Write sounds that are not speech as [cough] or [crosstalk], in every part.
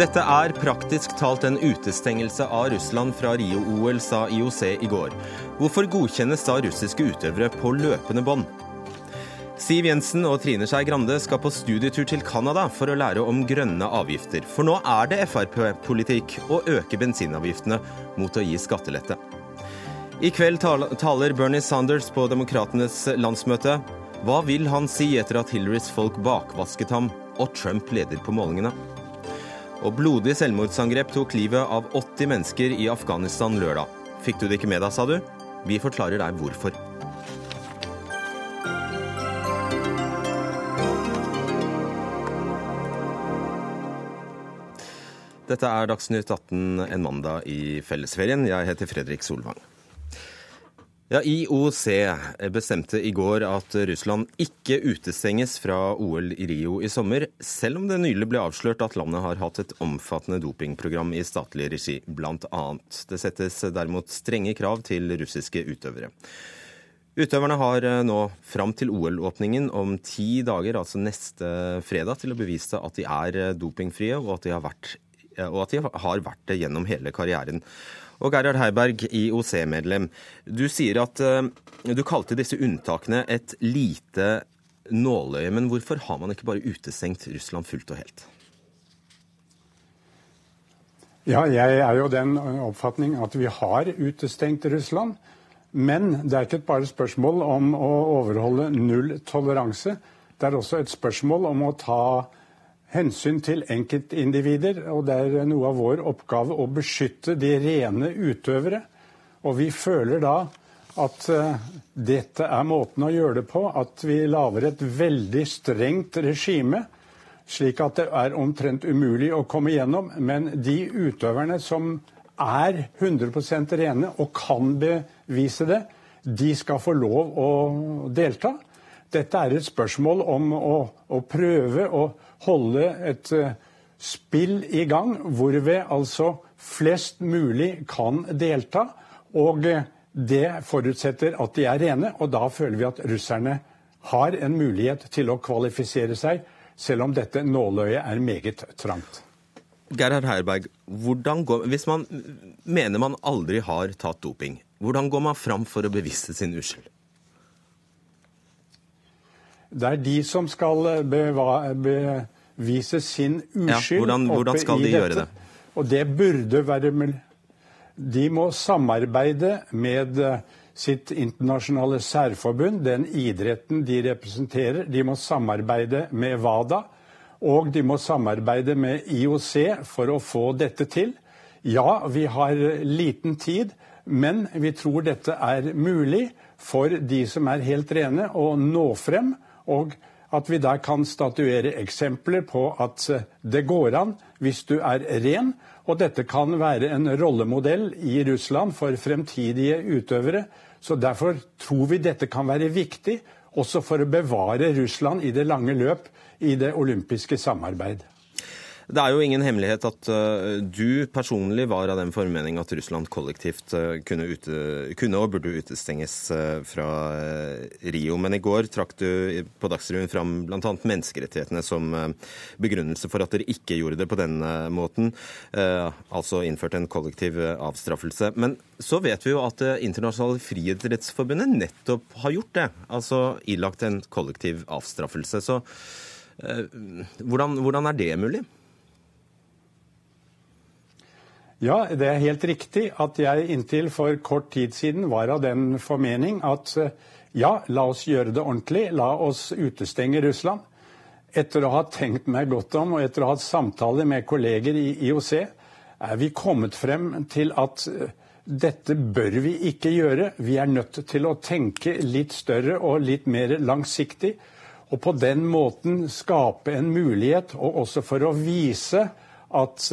Dette er praktisk talt en utestengelse av Russland fra Rio-OL, sa IOC i går. Hvorfor godkjennes da russiske utøvere på løpende bånd? Siv Jensen og Trine Skei Grande skal på studietur til Canada for å lære om grønne avgifter. For nå er det Frp-politikk å øke bensinavgiftene mot å gi skattelette. I kveld taler Bernie Sanders på Demokratenes landsmøte. Hva vil han si etter at Hillarys folk bakvasket ham og Trump leder på målingene? Og blodig selvmordsangrep tok livet av 80 mennesker i Afghanistan lørdag. Fikk du det ikke med deg, sa du? Vi forklarer deg hvorfor. Dette er Dagsnytt 18 en mandag i fellesferien. Jeg heter Fredrik Solvang. Ja, IOC bestemte i går at Russland ikke utestenges fra OL i Rio i sommer, selv om det nylig ble avslørt at landet har hatt et omfattende dopingprogram i statlig regi, bl.a. Det settes derimot strenge krav til russiske utøvere. Utøverne har nå fram til OL-åpningen om ti dager, altså neste fredag, til å bevise at de er dopingfrie, og at de har vært, at de har vært det gjennom hele karrieren. Og Gerhard Heiberg, IOC-medlem. Du sier at uh, du kalte disse unntakene et lite nåløye. Men hvorfor har man ikke bare utestengt Russland fullt og helt? Ja, jeg er jo den oppfatning at vi har utestengt Russland. Men det er ikke bare et spørsmål om å overholde null toleranse. Det er også et spørsmål om å ta hensyn til enkeltindivider. Og det er noe av vår oppgave å beskytte de rene utøvere. Og vi føler da at uh, dette er måten å gjøre det på. At vi lager et veldig strengt regime, slik at det er omtrent umulig å komme gjennom. Men de utøverne som er 100% rene og kan bevise det, de skal få lov å delta. Dette er et spørsmål om å, å prøve å holde et uh, spill i gang, hvorved altså flest mulig kan delta. Og uh, det forutsetter at de er rene, og da føler vi at russerne har en mulighet til å kvalifisere seg, selv om dette nåløyet er meget trangt. Gerhard Herberg, hvis man mener man aldri har tatt doping, hvordan går man fram for å bevise sin uskyld? Det er de som skal eh, bevise sin uskyld. Ja, hvordan, hvordan skal de gjøre det? Og det burde være mulig. De må samarbeide med eh, sitt internasjonale særforbund, den idretten de representerer. De må samarbeide med WADA, og de må samarbeide med IOC for å få dette til. Ja, vi har liten tid, men vi tror dette er mulig for de som er helt rene, å nå frem og at vi der kan statuere eksempler på at eh, det går an hvis du er ren. Og dette kan være en rollemodell i Russland for fremtidige utøvere. Så derfor tror vi dette kan være viktig også for å bevare Russland i det lange løp i det olympiske samarbeid. Det er jo ingen hemmelighet at uh, du personlig var av den formening at Russland kollektivt uh, kunne, ute, kunne, og burde utestenges uh, fra Rio. Men i går trakk du på Dagsrevyen fram bl.a. menneskerettighetene som begrunnelse for at dere ikke gjorde det på denne måten. Altså innførte en kollektiv avstraffelse. Men så vet vi jo at Det internasjonale friidrettsforbundet nettopp har gjort det. Altså ilagt en kollektiv avstraffelse. Så hvordan, hvordan er det mulig? Ja, det er helt riktig at jeg inntil for kort tid siden var av den formening at ja, la oss gjøre det ordentlig. La oss utestenge Russland. Etter å ha tenkt meg godt om og etter å ha hatt samtaler med kolleger i IOC, er vi kommet frem til at dette bør vi ikke gjøre. Vi er nødt til å tenke litt større og litt mer langsiktig. Og på den måten skape en mulighet, og også for å vise at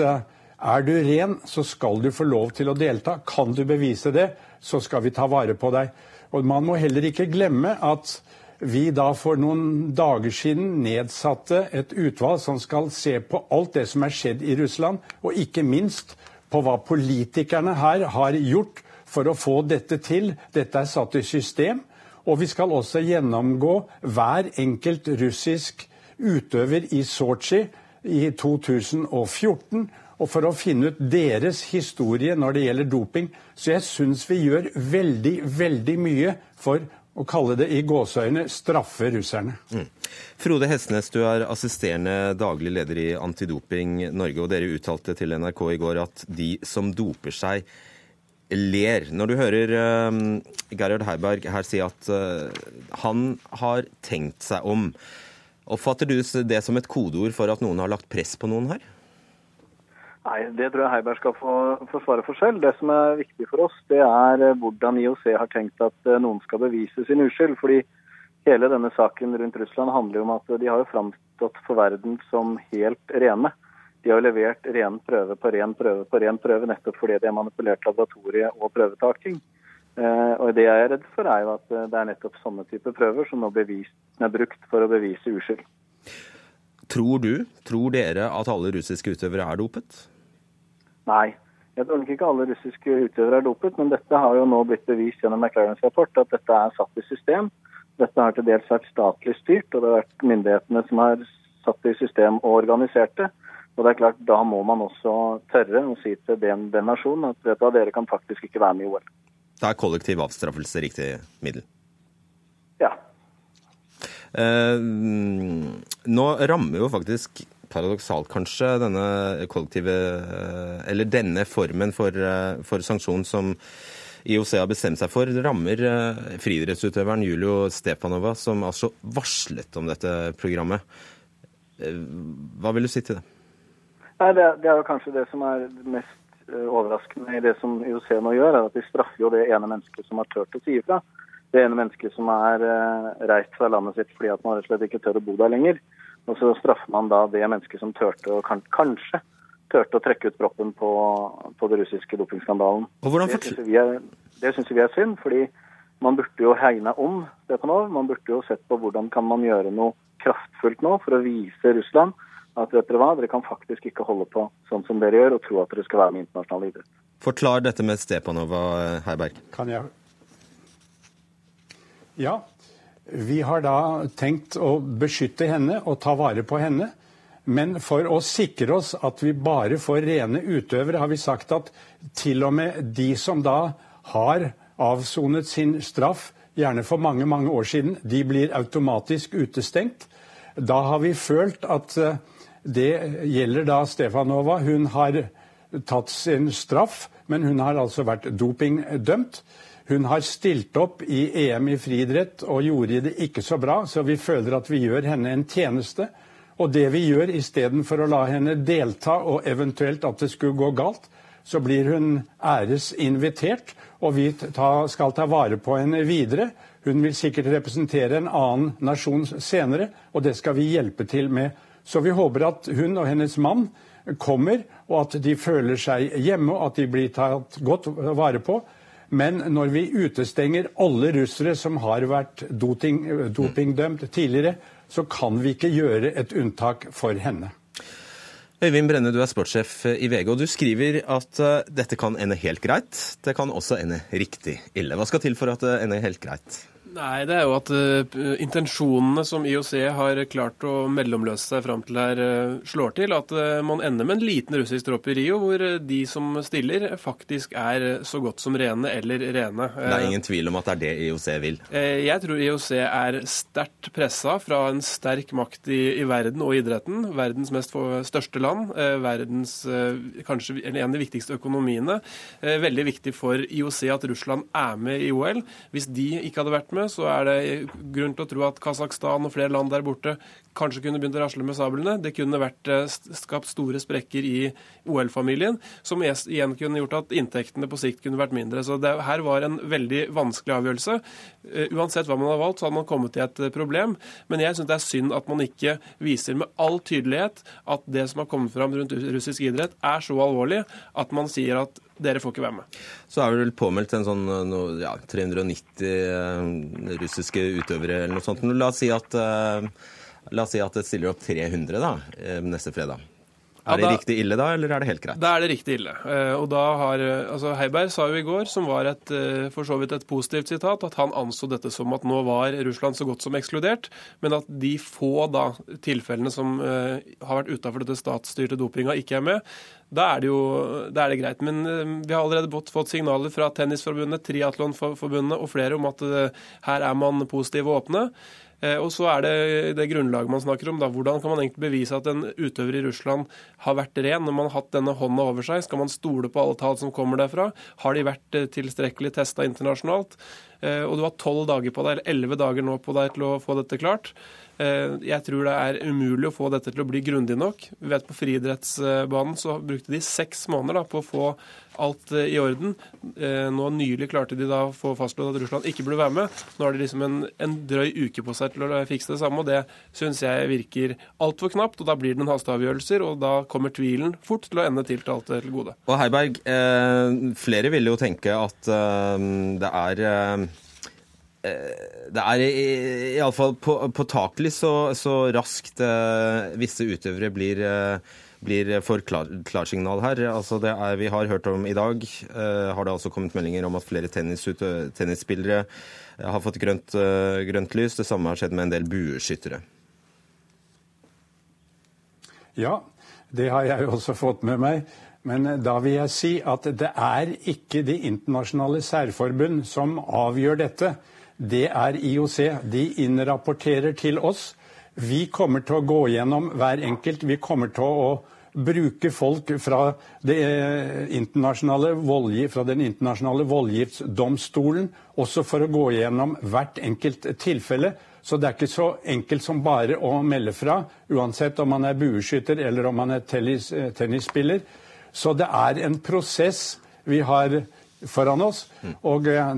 er du ren, så skal du få lov til å delta. Kan du bevise det, så skal vi ta vare på deg. Og Man må heller ikke glemme at vi da for noen dager siden nedsatte et utvalg som skal se på alt det som er skjedd i Russland, og ikke minst på hva politikerne her har gjort for å få dette til. Dette er satt i system. Og vi skal også gjennomgå hver enkelt russisk utøver i Sotsji i 2014 og for å finne ut deres historie når det gjelder doping. Så jeg syns vi gjør veldig, veldig mye for å kalle det i gåseøyne straffe russerne. Mm. Frode Hestnes, du er assisterende daglig leder i Antidoping Norge, og dere uttalte til NRK i går at de som doper seg, ler. Når du hører uh, Gerhard Heiberg her si at uh, han har tenkt seg om, oppfatter du det som et kodeord for at noen har lagt press på noen her? Nei, Det tror jeg Heiberg skal få, få svare for selv. Det som er viktig for oss, det er eh, hvordan IOC har tenkt at eh, noen skal bevise sin uskyld. Fordi hele denne saken rundt Russland handler jo om at de har jo framstått for verden som helt rene. De har jo levert ren prøve på ren prøve på ren prøve nettopp fordi de har manipulert laboratoriet og prøvetaking. Eh, og Det jeg er redd for, er jo at det er nettopp sånne typer prøver som nå bevist, er brukt for å bevise uskyld. Tror du, tror dere at alle russiske utøvere er dopet? Nei. Jeg tror nok ikke alle russiske utøvere er dopet, men dette har jo nå blitt bevist gjennom McLarens rapport at dette er satt i system. Dette har til dels vært statlig styrt, og det har vært myndighetene som har satt det i system og organisert det. Og det er klart, Da må man også tørre å si til den, den nasjonen at vet du, dere kan faktisk ikke være med i OL. Da er kollektiv avstraffelse riktig middel? Ja. Eh, nå rammer jo faktisk paradoksalt kanskje, denne kollektive Eller denne formen for, eh, for sanksjon som IOC har bestemt seg for, rammer eh, friidrettsutøveren Julio Stepanova, som altså varslet om dette programmet. Eh, hva vil du si til det? Nei, det, det er jo kanskje det som er mest overraskende i det som IOC nå gjør, er at de straffer jo det ene mennesket som har turt å si ifra. Det ene mennesket som er reist fra landet sitt fordi at man rett og slett ikke tør å bo der lenger. Og så straffer man da det mennesket som tørte å, kan, kanskje tørte å trekke ut proppen på, på den russiske dopingskandalen. Det syns vi, vi, er synd, fordi man burde jo hegne om Stepanov. Man burde jo sett på hvordan kan man gjøre noe kraftfullt nå for å vise Russland at vet dere hva, dere kan faktisk ikke holde på sånn som dere gjør og tro at dere skal være med internasjonal idrett. Forklar dette med Stepanova, Heiberg. Kan jeg? Ja, vi har da tenkt å beskytte henne og ta vare på henne. Men for å sikre oss at vi bare får rene utøvere, har vi sagt at til og med de som da har avsonet sin straff, gjerne for mange, mange år siden, de blir automatisk utestengt. Da har vi følt at eh, det gjelder da Stefanova. Hun har tatt sin straff, men hun har altså vært dopingdømt. Hun har stilt opp i EM i friidrett og gjorde det ikke så bra, så vi føler at vi gjør henne en tjeneste. Og det vi gjør istedenfor å la henne delta og eventuelt at det skulle gå galt, så blir hun æresinvitert, og vi ta, skal ta vare på henne videre. Hun vil sikkert representere en annen nasjon senere, og det skal vi hjelpe til med. Så vi håper at hun og hennes mann kommer, og at de føler seg hjemme, og at de blir tatt godt vare på. Men når vi utestenger alle russere som har vært doping, dopingdømt tidligere, så kan vi ikke gjøre et unntak for henne. Øyvind Brenne, du er sportssjef i VG, og du skriver at uh, dette kan ende helt greit. Det kan også ende riktig ille. Hva skal til for at det ender helt greit? Nei, det er jo at uh, intensjonene som IOC har klart å mellomløse seg fram til her, uh, slår til. At uh, man ender med en liten russisk tropp i Rio, hvor de som stiller, faktisk er så godt som rene eller rene. Det er ingen tvil om at det er det IOC vil? Jeg tror IOC er sterkt pressa fra en sterk makt i, i verden og idretten. Verdens mest største land. Verdens kanskje en av de viktigste økonomiene. Veldig viktig for IOC at Russland er med i OL. Hvis de ikke hadde vært med, så er det grunn til å tro at Kasakhstan og flere land der borte kanskje kunne begynt å rasle med sablene. Det kunne vært eh, skapt store sprekker i OL-familien, som igjen kunne gjort at inntektene på sikt kunne vært mindre. Så det her var en veldig vanskelig avgjørelse. Eh, uansett hva man har valgt, så hadde man kommet til et eh, problem. Men jeg syns det er synd at man ikke viser med all tydelighet at det som har kommet fram rundt russisk idrett, er så alvorlig at man sier at dere får ikke være med. Så er det vel påmeldt en sånn ja, 390 russiske utøvere eller noe sånt. La oss si at La oss si at det stiller opp 300 da, eh, neste fredag. Er det da- riktig ille da, eller er det helt greit? Da er det riktig ille. Eh, Og da har, eh, altså Heiberg sa jo i går, som var et, eh, for så vidt et positivt sitat, at han anså dette som at nå var Russland så godt som ekskludert, men at de få da tilfellene som har vært utafor dette statsstyrte dopinga, ikke er med. Da er det jo da er det greit. Men vi har allerede fått, signaler fra Tennisforbundet, Triatlonforbundet og flere om at her er man positive og åpne. Eh, Og så er det det grunnlaget man snakker om. da. Hvordan kan man egentlig bevise at en utøver i Russland har vært ren når man har hatt denne hånda over seg? Skal man stole på alle tall som kommer derfra? Har de vært eh, tilstrekkelig testa internasjonalt? Eh, Og du har tolv dager på deg, eller elleve dager nå på deg til å få dette klart. Eh, Jeg tror det er umulig å få dette til å bli grundig nok. Vi vet På friidrettsbanen så brukte de seks måneder da, på å få alt eh, i orden. Nå Nylig klarte de da å få fastslått at Russland ikke burde være med. Nå har de liksom en, en drøy uke på seg til å fikse det samme, og det syns jeg virker altfor knapt. og Da blir det noen hasteavgjørelser, og da kommer tvilen fort til å ende til til gode. Og Heiberg, flere ville jo tenke at det er det er iallfall på, påtakelig så, så raskt eh, visse utøvere blir, eh, blir for klar, klarsignal her. Altså det er, vi har hørt om i dag, eh, har det altså kommet meldinger om at flere tennisspillere eh, har fått grønt, eh, grønt lys. Det samme har skjedd med en del bueskyttere. Ja, det har jeg også fått med meg. Men da vil jeg si at det er ikke de internasjonale særforbund som avgjør dette. Det er IOC. De innrapporterer til oss. Vi kommer til å gå gjennom hver enkelt. Vi kommer til å bruke folk fra, det internasjonale voldgift, fra den internasjonale voldgiftsdomstolen også for å gå gjennom hvert enkelt tilfelle. Så det er ikke så enkelt som bare å melde fra, uansett om man er bueskytter eller om man er tennis, tennisspiller. Så det er en prosess vi har foran oss. Og eh,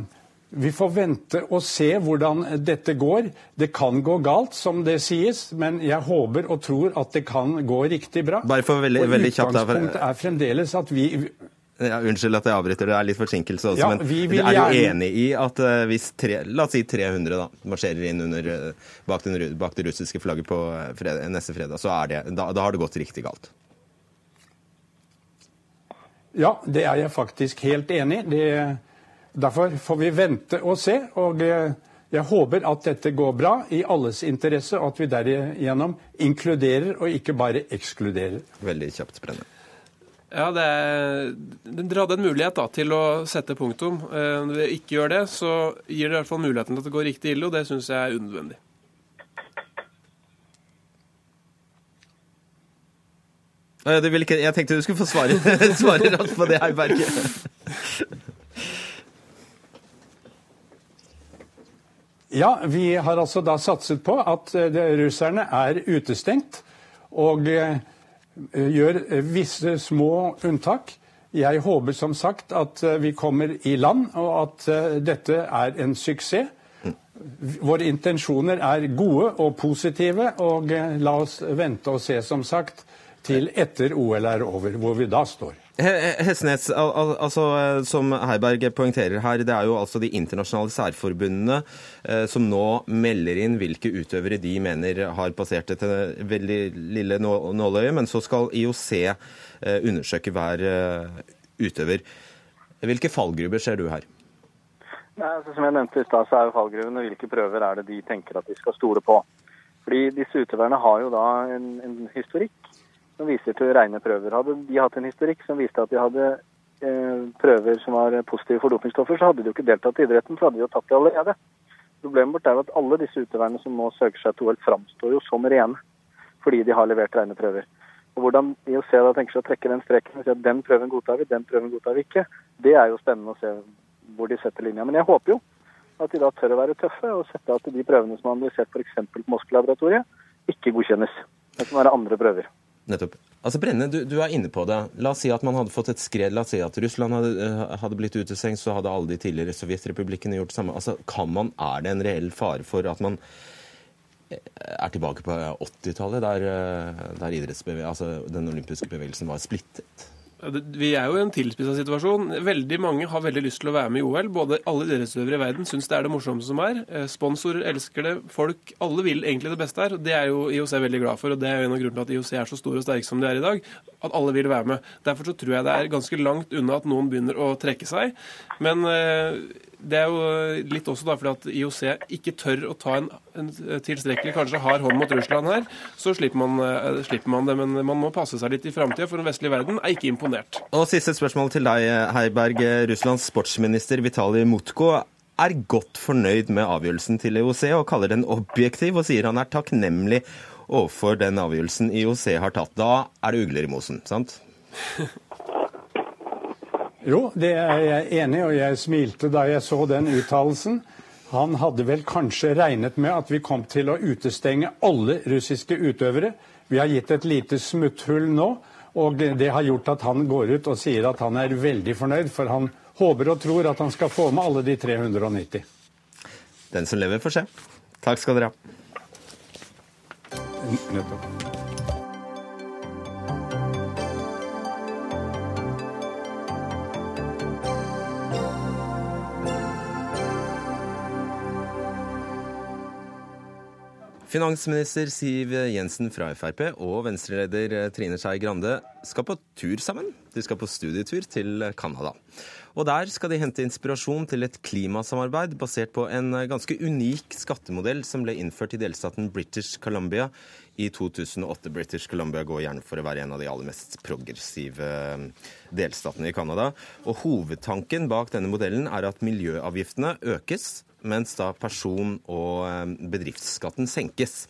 vi får vente og se hvordan dette går. Det kan gå galt, som det sies, men jeg håper og tror at det kan gå riktig bra. Bare for veldig- og veldig kjapt Utgangspunktet er fremdeles at vi Ja, unnskyld at jeg avbryter, det er litt forsinkelse også. Ja, men er du gjerne- enig i at eh, hvis tre, la oss si 300 da, marsjerer inn under, eh, bak, den, bak det russiske flagget på eh, fredag, neste fredag, så er det, da, da har det gått riktig galt? Ja, det er jeg faktisk helt enig i. Derfor får vi vente og se. Og eh, jeg håper at dette går bra i alles interesse, og at vi derigjennom inkluderer og ikke bare ekskluderer. Veldig kjapt brennende. Ja, det er, Dere hadde en mulighet da, til å sette punktum. Eh, Når dere ikke gjør det, så gir det i hvert fall muligheten til at det går riktig ille, og det syns jeg er unødvendig. Eh, det vil ikke, jeg tenkte du skulle få svare, [laughs] svare raskt på det, Heiberg. [laughs] Ja, vi har altså da satset på at eh, russerne er utestengt, og eh, gjør eh, visse små unntak. Jeg håper som sagt at vi kommer i land, og at dette er en suksess. Våre intensjoner er gode og positive, og la oss vente og se, som sagt, til etter OL er over, hvor vi da står. He- He- Hesnes, al al altså, eh, som Heiberg poengterer her, det er jo altså de internasjonale særforbundene eh, som nå melder inn hvilke utøvere de mener har passert dette veldig lille nå nåløyet, men så skal IOC eh, undersøke hver utøver. Hvilke fallgruber ser du her? Nei, altså, som jeg nevnte i stad, så er jo fallgruvene hvilke prøver er det de tenker at de skal stole på. Fordi disse utøverne har jo da en, en historikk som viser til rene prøver. Hadde de hatt en historikk som viste at de hadde eh, prøver som var positive for dopingstoffer, så hadde de jo ikke deltatt i idretten, for hadde de jo tatt det allerede. Problemet vårt er jo at alle disse utøverne som nå søker seg til OL, framstår jo som rene fordi de har levert rene prøver. Og Hvordan IOC da tenker seg å trekke den streken og si at den prøven godtar vi, den prøven godtar vi ikke, det er jo spennende å se hvor de setter linja. Men jeg håper jo at de da tør å være tøffe og sette at de prøvene som har analysert f.eks. på Moskva-laboratoriet, ikke godkjennes. Det kan være andre prøver. Nettopp. Altså Brenne, du, du er inne på det. La oss si at man hadde fått et skred. La oss si at Russland hadde, eh, hadde blitt utestengt, så hadde alle de tidligere sovjetrepublikkene gjort det samme. Altså, kan man, Er det en reell fare for at man eh, er tilbake på 80-tallet, der, eh, der altså, den olympiske bevegelsen var splittet? Vi er jo i en tilspissa situasjon. Veldig mange har veldig lyst til å være med i OL. Både Alle idrettsutøvere i verden syns det er det morsomste som er. Eh, sponsorer elsker det. Folk, Alle vil egentlig det beste her. Det er jo IOC veldig glad for. og Det er jo en av grunnene til at IOC er så stor og sterk som de er i dag. At alle vil være med. Derfor så tror jeg det er ganske langt unna at noen begynner å trekke seg. Men eh, det er jo litt også da fordi at IOC ikke tør å ta en, en tilstrekkelig, kanskje hard hånd mot Russland her. Så slipper man, eh, slipper man det. Men man må passe seg litt i framtida, for den vestlige verden er ikke imponert. Og siste spørsmål til deg, Heiberg. Russlands sportsminister Vitalij Mutko er godt fornøyd med avgjørelsen til IOC og kaller den objektiv, og sier han er takknemlig overfor den avgjørelsen IOC har tatt. Da er det ugler i mosen, sant? [laughs] Jo, det er jeg enig i, og jeg smilte da jeg så den uttalelsen. Han hadde vel kanskje regnet med at vi kom til å utestenge alle russiske utøvere. Vi har gitt et lite smutthull nå, og det har gjort at han går ut og sier at han er veldig fornøyd, for han håper og tror at han skal få med alle de 390. Den som lever, får se. Takk skal dere ha. Nettopp. Finansminister Siv Jensen fra Frp og venstreleder Trine Skei Grande skal på tur sammen. De skal på studietur til Canada. Og der skal de hente inspirasjon til et klimasamarbeid basert på en ganske unik skattemodell som ble innført i delstaten British Columbia i 2008. British Columbia går gjerne for å være en av de aller mest progressive delstatene i Canada. Og hovedtanken bak denne modellen er at miljøavgiftene økes mens da person- og eh, bedriftsskatten senkes.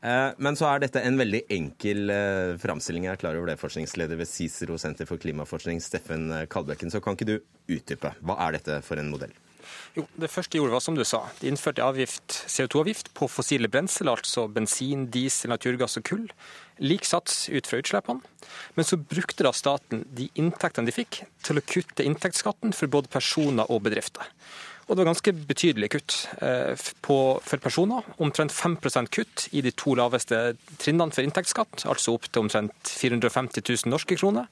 Eh, men så er dette en veldig enkel eh, framstilling. Jeg er klar over det, forskningsleder ved CICERO senter for klimaforskning, Steffen Kalbekken. Så kan ikke du utdype? Hva er dette for en modell? Jo, Det første de gjorde var som du sa. De innførte CO2-avgift på fossile brensel, altså bensin, diesel, naturgass og kull. Lik sats ut fra utslippene. Men så brukte da staten de inntektene de fikk, til å kutte inntektsskatten for både personer og bedrifter. Og det var ganske betydelige kutt eh, på, for personer. Omtrent 5% kutt i de to laveste trinnene for inntektsskatt, altså opp til omtrent 450 000 norske kroner.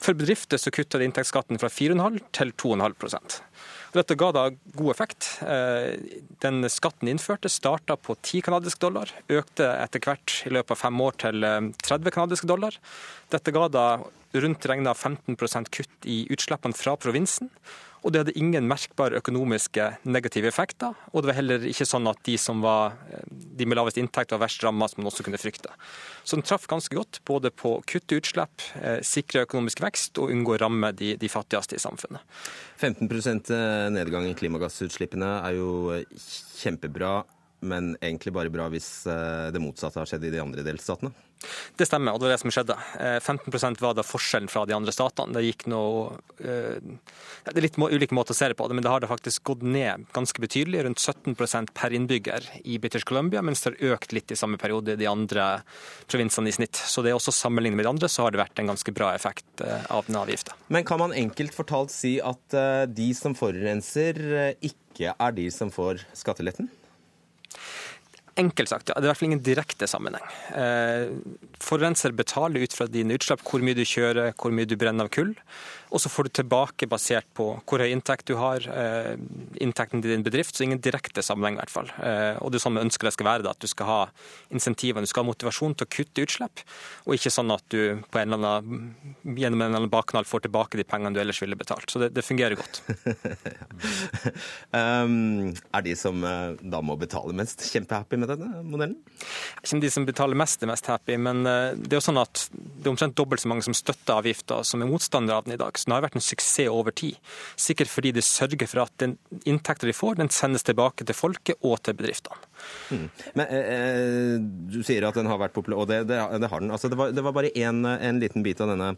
For bedrifter så kutta de inntektsskatten fra 4,5 til 2,5% dette ga da god effekt. Eh, den skatten innførte, starta på 10 canadiske dollar, økte etter hvert i løpet av fem år til 30 canadiske dollar. Dette ga da rundt regna 15% kutt i utslippene fra provinsen. Og det hadde ingen merkbare økonomiske negative effekter. Og det var heller ikke sånn at de som var de med lavest inntekt var verst ramma, som man også kunne frykte. Så den traff ganske godt både på å kutte utslipp, eh, sikre økonomisk vekst og unngå å ramme de, de fattigste i samfunnet. 15 eh, nedgang i klimagassutslippene er jo kjempebra men egentlig bare bra hvis eh, det motsatte har skjedd i de andre delstatene? Det stemmer, og det var det som skjedde. 15 eh, var da forskjellen fra de andre statene. Det gikk noe eh, Det er litt ulike måter å se det på, men det har det faktisk gått ned ganske betydelig. Rundt 17% per innbygger i British Columbia, mens det har økt litt i samme periode i de andre provinsene i snitt. Så det er også sammenlignet med de andre, så har det vært en ganske bra effekt av den avgifta. Men kan man enkelt fortalt si at de som forurenser, ikke er de som får skatteletten? Enkelt sagt, ja. Det er i hvert fall ingen direkte sammenheng. Eh, forurenser betaler ut fra dine utslipp hvor mye du kjører, hvor mye du brenner av kull. Og så får du tilbake basert på hvor høy inntekt du har, eh, inntekten til din bedrift. Så ingen direkte sammenheng, i hvert fall. Eh, og det er sånn vi ønsker det skal være, da, at du skal ha insentiver, du skal ha motivasjon til å kutte utslipp. Og ikke sånn at du på en eller annen, gjennom en eller annen bakkanal får tilbake de pengene du ellers ville betalt. Så det, det fungerer godt. um, [laughs] er de som eh, da må betale mest, kjempehappy med denne modellen? Ikke de som betaler mest, er mest happy, men det er jo sånn at det er omtrent dobbelt så mange som støtter avgifta som er motstandere av den i dag. Den har vært en suksess over tid. Sikkert fordi de sørger for at den inntekten de får, den sendes tilbake til folket og til bedriftene. Mm. Men eh, eh, Du sier at den har vært populær, og det, det, det har den. Altså, det, var, det var bare en liten bit av denne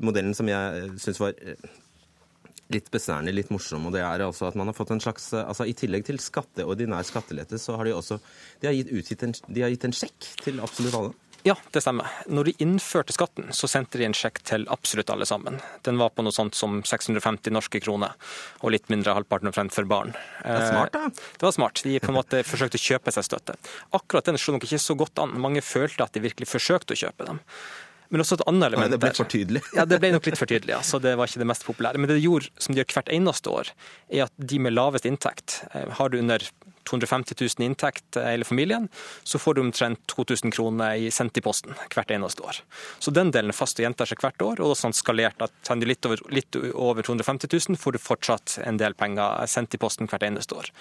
modellen som jeg syns var eh, litt besnærende, litt morsom. og det er altså at man har fått en slags, altså I tillegg til skatte, ordinær skattelette, så har de også de har gitt, en, de har gitt en sjekk til absolutt alle. Ja, det stemmer. Når de innførte skatten, så sendte de en sjekk til absolutt alle sammen. Den var på noe sånt som 650 norske kroner, og litt mindre halvparten omtrent for barn. Det var smart, da. Eh, det var smart. De på en måte [laughs] forsøkte å kjøpe seg støtte. Akkurat den slo nok ikke så godt an. Mange følte at de virkelig forsøkte å kjøpe dem. Men også et annet element det ble for tydelig. [laughs] ja, det ble nok litt for tydelig. altså så det var ikke det mest populære. Men det de gjorde, som de gjør hvert eneste år, er at de med lavest inntekt, eh, har du under 250 000 i inntekt eh, hele familien, så får du omtrent 2000 kroner i sendt i posten hvert eneste år. Så den delen fast og gjentar seg hvert år, og sånn skalert at tar du litt over, litt over 250 000, får du fortsatt en del penger sendt i posten hvert eneste år.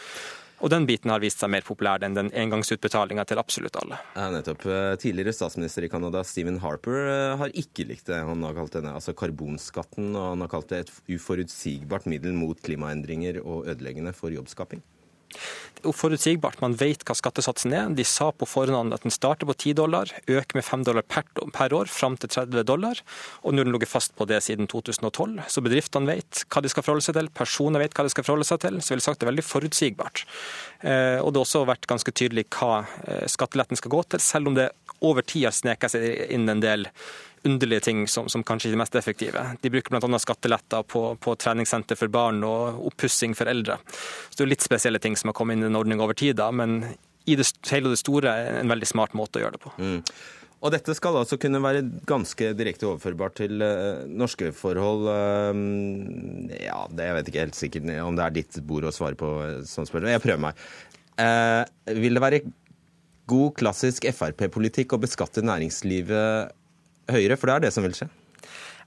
Og den biten har vist seg mer populær enn den engangsutbetalinga til absolutt alle. Ja, nettopp. Eh, tidligere statsminister i Canada, Stephen Harper, eh, har ikke likt det han har kalt denne, altså karbonskatten, og han har kalt det et uforutsigbart middel mot klimaendringer og ødeleggende for jobbskaping. Det er forutsigbart. Man vet hva skattesatsen er. De sa på forhånd at den starter på 10 dollar, øker med 5 dollar per, per år fram til 30 dollar. Og nå har den ligget fast på det siden 2012. Så bedriftene vet hva de skal forholde seg til, personer vet hva de skal forholde seg til. Så jeg vil sagt det er veldig forutsigbart. Eh, og det har også vært ganske tydelig hva eh, skatteletten skal gå til, selv om det over tid har sneket seg inn en del underlige ting som, som kanskje ikke er mest effektive. De bruker bl.a. skatteletter på, på, treningssenter for barn og oppussing for eldre. Så det er litt spesielle ting som har kommet inn i en ordning over tid, da, men i det hele og det store er en veldig smart måte å gjøre det på. Mm. Og dette skal altså kunne være ganske direkte overførbart til uh, norske forhold. Uh, ja, det jeg vet ikke helt sikkert om det er ditt bord å svare på sånn spørsmål. Jeg prøver meg. Uh, vil det være god klassisk Frp-politikk å beskatte næringslivet høyere, for det er det som vil skje?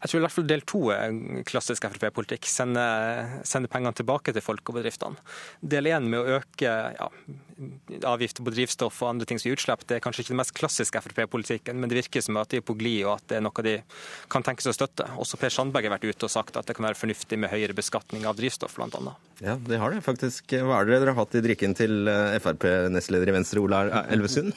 Jeg tror i hvert fall del to er klassisk Frp-politikk. Sende, sende, pengene tilbake til folk og bedriftene. Del én med å øke ja, avgifter på drivstoff og andre ting som utslipp, det er kanskje ikke den mest klassiske Frp-politikken, men det virker som at de er på glid og at det er noe de kan tenke seg å støtte. Også Per Sandberg har vært ute og sagt at det kan være fornuftig med høyere beskatning av drivstoff, bl.a. Ja, det har det faktisk. Hva er det dere har hatt i drikken til eh, Frp-nestleder i Venstre, Ola Elvesund?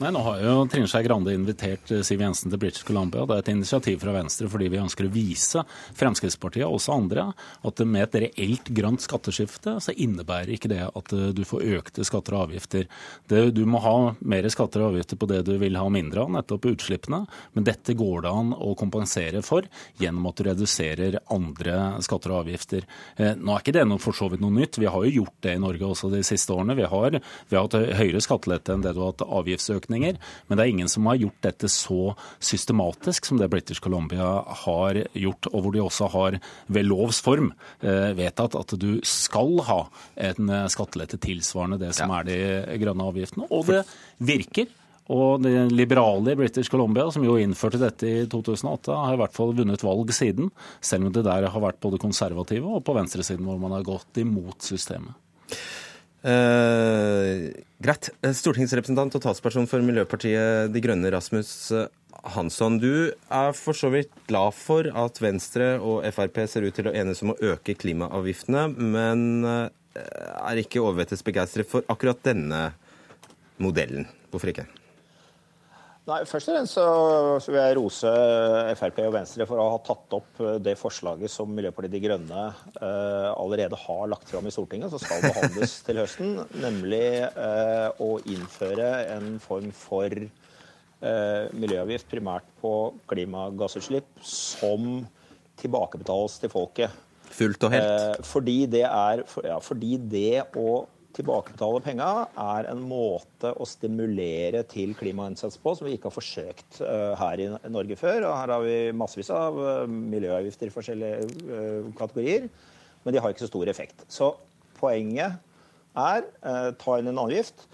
Nei, Nå har jo Trine Skei Grande invitert eh, Siv Jensen til British Columbia. Det er et initiativ fra Venstre fordi vi ønsker å vise Fremskrittspartiet og også andre at med et reelt grønt skatteskifte så innebærer ikke det at eh, du får økte skatter og avgifter. Det, du må ha mer skatter og avgifter på det du vil ha mindre av, nettopp utslippene. Men dette går det an å kompensere for gjennom at du reduserer andre skatter og avgifter. Eh, nå er ikke det noe, for så vidt noe nytt. Vi har jo gjort det i Norge også de siste årene. Vi har, vi har hatt høyere skattelette enn det du har hatt avgiftsøkning betraktninger. Men det er ingen som har gjort dette så systematisk som det British Columbia har gjort, og hvor de også har ved lovs form eh, vedtatt at du skal ha en eh, skattelette tilsvarende det som er de grønne avgiftene. Og det virker. Og det liberale i British Columbia, som jo innførte dette i 2008, har i hvert fall vunnet valg siden, selv om det der har vært både konservative og på venstresiden hvor man har gått imot systemet. Eh, greit. Eh, stortingsrepresentant og talsperson for Miljøpartiet De Grønne, Rasmus eh, Hansson. Du er for så vidt glad for at Venstre og Frp ser ut til å enes om å øke klimaavgiftene, men er ikke overvettes begeistret for akkurat denne modellen. Hvorfor ikke? Nei, Først og fremst så, vil jeg rose Frp og Venstre for å ha tatt opp eh, det forslaget som Miljøpartiet De Grønne eh, allerede har lagt fram i Stortinget, som skal behandles til høsten. Nemlig eh, å innføre en form for eh, miljøavgift primært på klimagassutslipp som tilbakebetales til folket. Fullt og helt? Eh, fordi det er ja, fordi det å tilbakebetale penga er en måte å stimulere til klimainnsats på som vi ikke har forsøkt uh, her i Norge før. Og her har vi massevis av uh, miljøavgifter i forskjellige uh, kategorier, men de har ikke så stor effekt. Så poenget er ta inn en avgift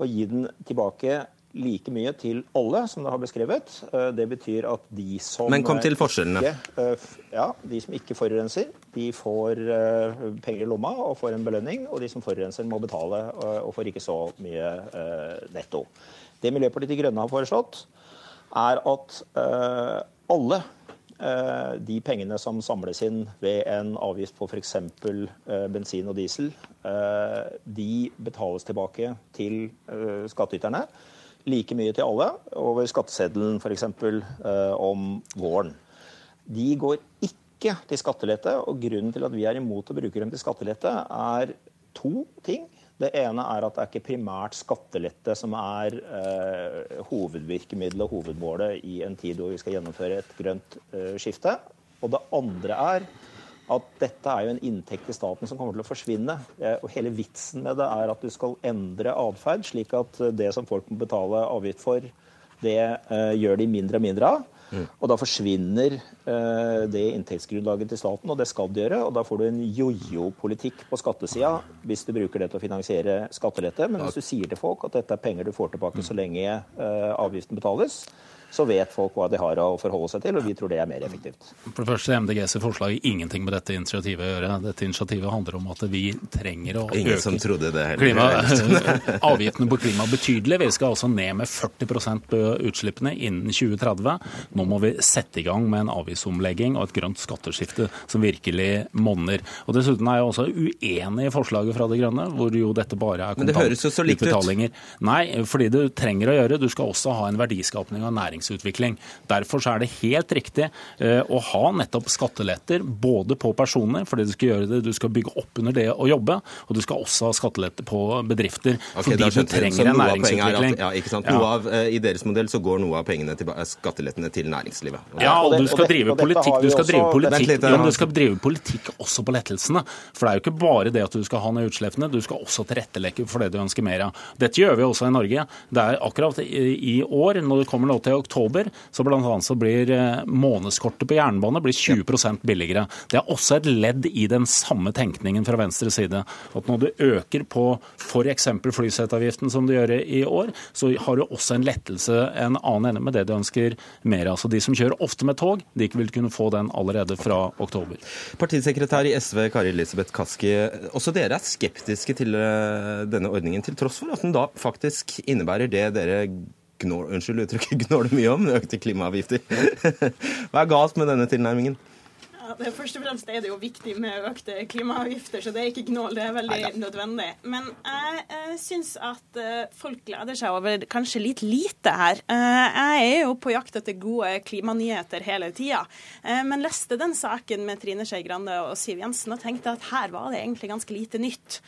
og gi den tilbake like mye til alle, som det har beskrevet. Eh, det betyr at de som Men kom til forskjellene. Ikke, eh, ja, de som ikke forurenser, de får eh, penger i lomma og får en belønning. Og de som forurenser, må betale og får ikke så mye netto. Det Miljøpartiet De Grønne har foreslått, er at alle de pengene som samles inn ved en avgift på f.eks. bensin og diesel, de betales tilbake til skattyterne like mye til alle over skatteseddelen f.eks. Eh, om våren. De går ikke til skattelette, og grunnen til at vi er imot å bruke dem til skattelette, er to ting. Det ene er at det er ikke primært skattelette som er eh, hovedvirkemiddelet og hovedmålet i en tid hvor vi skal gjennomføre et grønt eh, skifte. Og det andre er at dette er jo en inntekt til staten som kommer til å forsvinne. Og Hele vitsen med det er at du skal endre atferd, slik at det som folk må betale avgift for, det uh, gjør de mindre og mindre av. Og da forsvinner uh, det inntektsgrunnlaget til staten, og det skal det gjøre. Og da får du en jojo-politikk på skattesida hvis du bruker det til å finansiere skattelette. Men hvis du sier til folk at dette er penger du får tilbake så lenge uh, avgiften betales, så vet folk hva de har å forholde seg til, og vi tror det er mer effektivt. For det første, MDGs forslag ingenting med dette initiativet å gjøre. Dette initiativet handler om at vi trenger å Ingen øke som trodde det heller. klima, [laughs] avgiftene på klima betydelig. Vi skal altså ned med 40% på utslippene innen 2030. Nå må vi sette i gang med en avgiftsomlegging og et grønt skatteskifte som virkelig monner. Og Dessuten er jeg også uenig i forslaget fra De Grønne, hvor jo dette bare er Men det høres jo så likt ut. kontantutbetalinger. Nei, fordi du trenger å gjøre. Du skal også ha en verdiskapning og næringsutvikling. Derfor så er det helt riktig eh, å ha nettopp skatteletter både på personer, fordi du skal gjøre det, du skal bygge opp under det å jobbe, og du skal også ha skatteletter på bedrifter, Okay, fordi du trenger en næringsutvikling. At, ja, ikke sant? Ja. Noe av, eh, I deres modell så går noe av pengene til eh, skattelettene til næringslivet. Ja, Og og du skal drive politikk du skal drive politikk, litt, ja, men du skal drive politikk også på lettelsene. For det er jo ikke bare det at du skal ha ned utslippene, du skal også tilrettelegge for det du ønsker mer av. Dette gjør vi også i Norge. Det er akkurat i, i år, når det kommer nå til oktober, så annet så blir eh, månedskortet på jernbane blir 20% billigere. Det er også et ledd i den samme tenkningen fra venstre side. At når du øker på f.eks. flyseteavgiften som du gjør i år, så har du også en lettelse en annen ende med det du ønsker mer av. Så de som kjører ofte med tog, de vil kunne få den allerede fra oktober. Partisekretær i SV Kari Elisabeth Kaski, også dere er skeptiske til eh, denne ordningen, til tross for at den da faktisk innebærer det dere gnår, unnskyld uttrykket, [laughs] gnåler mye om, økte klimaavgifter. [laughs] Hva er galt med denne tilnærmingen? Ja, det, først og fremst er det jo viktig med økte klimaavgifter, så det er ikke gnål, det er veldig nødvendig. Men jeg eh, syns at eh, folk gleder seg over kanskje litt lite her. Eh, jeg er jo på jakt etter gode klimanyheter hele tida, eh, men leste den saken med Trine Skei Grande og Siv Jensen og tenkte at her var det egentlig ganske lite nytt.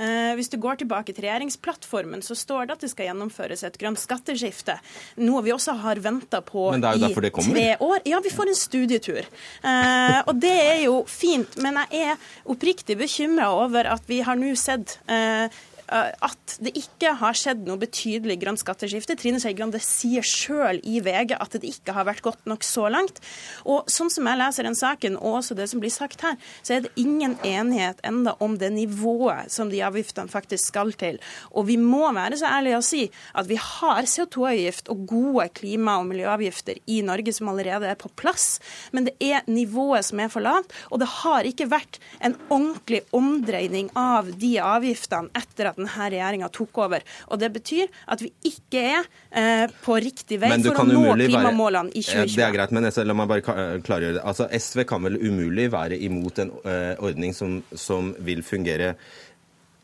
Eh, hvis du går tilbake til regjeringsplattformen, så står det at det skal gjennomføres et grønt skatteskifte. Noe vi også har venta på i tre år. Ja, vi får en studietur. Eh, og det er jo fint, men jeg er oppriktig bekymra over at vi har nå sett eh, at det ikke har skjedd noe betydelig grønt skatteskifte. Trine Skei Grande sier sjøl i VG at det ikke har vært godt nok så langt. Og sånn som jeg leser den saken, og også det som blir sagt her, så er det ingen enighet enda om det nivået som de avgiftene faktisk skal til. Og vi må være så ærlige å si at vi har CO2-avgift og gode klima- og miljøavgifter i Norge som allerede er på plass, men det er nivået som er for lavt. Og det har ikke vært en ordentlig omdreining av de avgiftene etter at denne regjeringa tok over. Og det betyr at vi ikke er eh, på riktig vei for å nå klimamålene i 2020. Det er greit, men la meg bare klargjøre det. Altså, SV kan vel umulig være imot en eh, ordning som, som vil fungere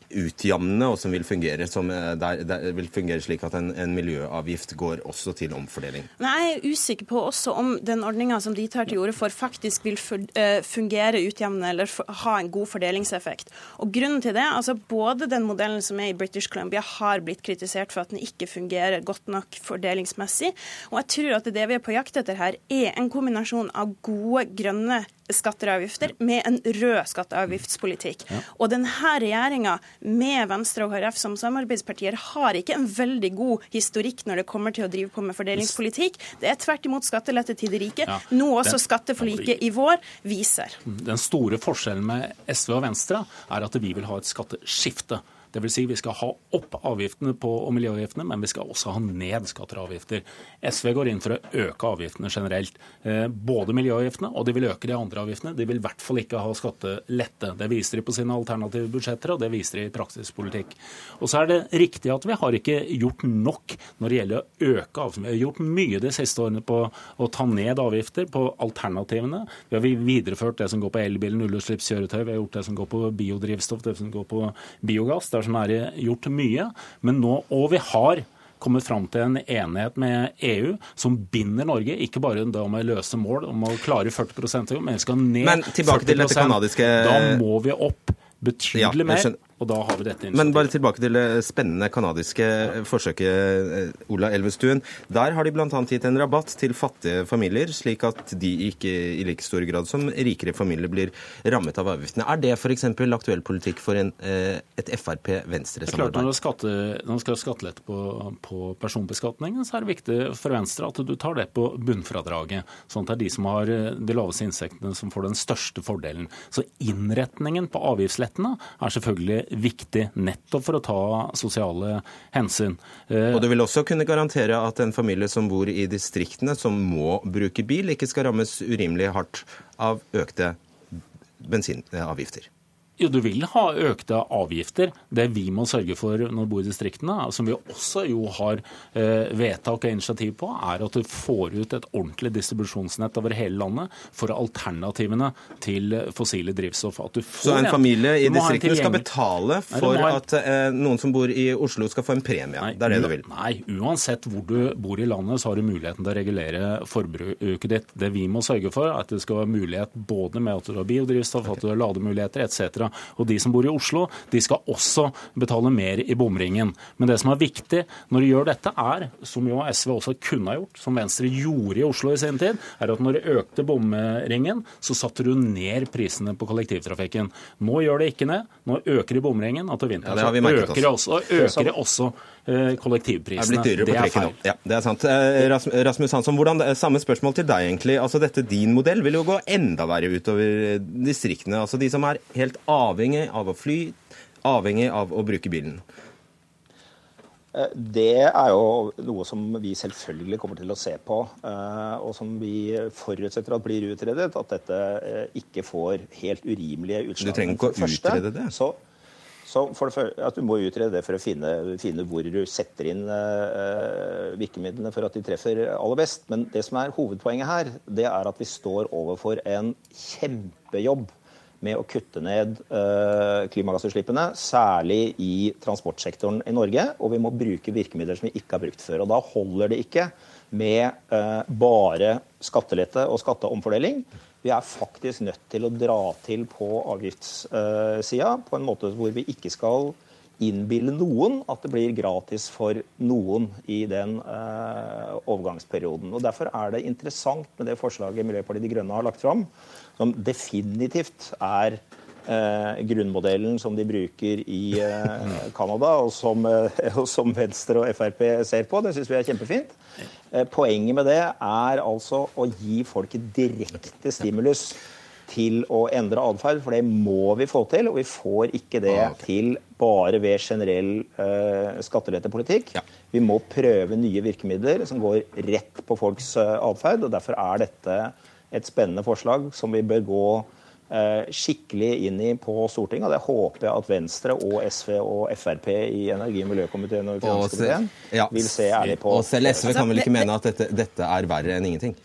utjamnende, og som vil fungere, som, eh, der, der, vil fungere slik at en, en miljøavgift går også til omfordeling. Men jeg er usikker på også om den ordninga som de tar til orde for, faktisk vil eh, fungere utjevnende eller ha en god fordelingseffekt. Og grunnen til det, altså Både den modellen som er i British Columbia, har blitt kritisert for at den ikke fungerer godt nok fordelingsmessig. Og jeg tror at det vi er på jakt etter her, er en kombinasjon av gode grønne skatter og avgifter med en rød skatteavgiftspolitikk. Og denne regjeringa med Venstre og KrF som samarbeidspartier har ikke en veldig god historikk når det kommer til å drive på med fordelingspolitikk. Det er tvert imot skattelette til de rike, Ja, noe også skatteforliket i vår viser. Den store forskjellen med SV og Venstre er at vi vil ha et skatteskifte. Vil si vi skal ha opp avgiftene på, og miljøavgiftene, men vi skal også ha ned skatter og avgifter. SV går inn for å øke avgiftene generelt. Eh, både miljøavgiftene og de vil øke de andre avgiftene. De vil i hvert fall ikke ha skattelette. Det viser de på sine alternative budsjetter, og det viser de i praktisk politikk. Og så er det riktig at vi har ikke gjort nok når det gjelder å øke avgiftene. Vi har gjort mye de siste årene på å ta ned avgifter på alternativene. Vi har videreført det som går på elbil, nullutslippskjøretøy. Vi har gjort det som går på biodrivstoff, det som går på biogass. Der som er gjort mye. Men nå, og vi har kommet fram til en enighet med EU som binder Norge, ikke bare da med løse mål om å klare 40 men vi skal ned Men tilbake til dette kanadiske- Da må vi opp betydelig ja, mer. Og da har vi dette Men bare tilbake til det spennende kanadiske forsøket, eh, Ola Elvestuen. Der har de bl.a. gitt en rabatt til fattige familier, slik at de ikke i like stor grad som rikere familier blir rammet av avgiftene. Er det f.eks. aktuell politikk for en, eh, et Frp-Venstre-samarbeid? Når, skatte, når du skal ha skattelette på, på personbeskatningen, så er det viktig for Venstre at du tar det på bunnfradraget. Sånn at det er de som har eh, de laveste inntektene som får den største fordelen. Så innretningen på avgiftslettene er selvfølgelig viktig nettopp for å ta sosiale hensyn. Eh, Og du vil også kunne garantere at en familie som bor i distriktene, som må bruke bil, ikke skal rammes urimelig hardt av økte bensinavgifter? Jo, du vil ha økte avgifter. Det vi må sørge for når du bor i distriktene, som vi også jo har eh, vedtak og initiativ på, er at du får ut et ordentlig distribusjonsnett over hele landet for alternativene til fossile drivstoff. Så en familie i distriktene skal betale for nei, at eh, noen som bor i Oslo skal få en premie? Nei, det er det du vil? Nei, uansett hvor du bor i landet, så har du muligheten til å regulere forbruket ditt. Det vi må sørge for, er at det skal være mulighet både med at du har biodrivstoff, at du har lademuligheter etc og de som bor i Oslo, de skal også betale mer i bomringen. Men det som er viktig når de gjør dette, er, som jo SV også kunne ha gjort, som Venstre gjorde i Oslo i sin tid, er at når de økte bomringen, så satte du ned prisene på kollektivtrafikken. Nå gjør det ikke ned. Nå øker de bomringen, og til vinteren ja, så øker det også, øker det også kollektivprisene. Det er, det er feil. Ja, det er sant. Eh, Rasmus Hansson, hvordan, samme spørsmål til deg, egentlig. Altså, dette Din modell vil jo gå enda verre utover distriktene. Altså De som er helt avhengig av å fly, avhengig av å bruke bilen. Eh, det er jo noe som vi selvfølgelig kommer til å se på, og som vi forutsetter at blir utredet. At dette ikke får helt urimelige utslag. Du trenger ikke å utrede det? Så, så for det, at Du må utrede det for å finne, finne hvor du setter inn uh, virkemidlene for at de treffer aller best. Men det som er hovedpoenget her, det er at vi står overfor en kjempejobb med å kutte ned uh, klimagassutslippene, særlig i transportsektoren i Norge. Og vi må bruke virkemidler som vi ikke har brukt før. Og da holder det ikke med uh, bare skattelette og skatteomfordeling. Vi er faktisk nødt til å dra til på avgiftssida på en måte hvor vi ikke skal innbille noen at det blir gratis for noen i den uh, overgangsperioden. Og Derfor er det interessant med det forslaget Miljøpartiet De Grønne har lagt fram, som definitivt er uh, grunnmodellen som de bruker i eh, Canada, og som, eh, som Venstre og Frp ser på. Det syns vi er kjempefint. Eh, poenget med det er altså å gi folk direkte stimulus til å endre atferd, for det må vi få til. Og vi får ikke det ah, til bare ved generell uh, skattelettepolitikk. Ja. Vi må prøve nye virkemidler som går rett på folks uh, atferd. Og derfor er dette et spennende forslag som vi bør gå Eh, skikkelig inn i på Stortinget. og Det håper jeg at Venstre og SV og Frp i energi- og miljøkomiteen og finanskomiteen ja. vil se ærlig på. Og selv SV kan vel ikke mene at dette, dette er verre enn ingenting?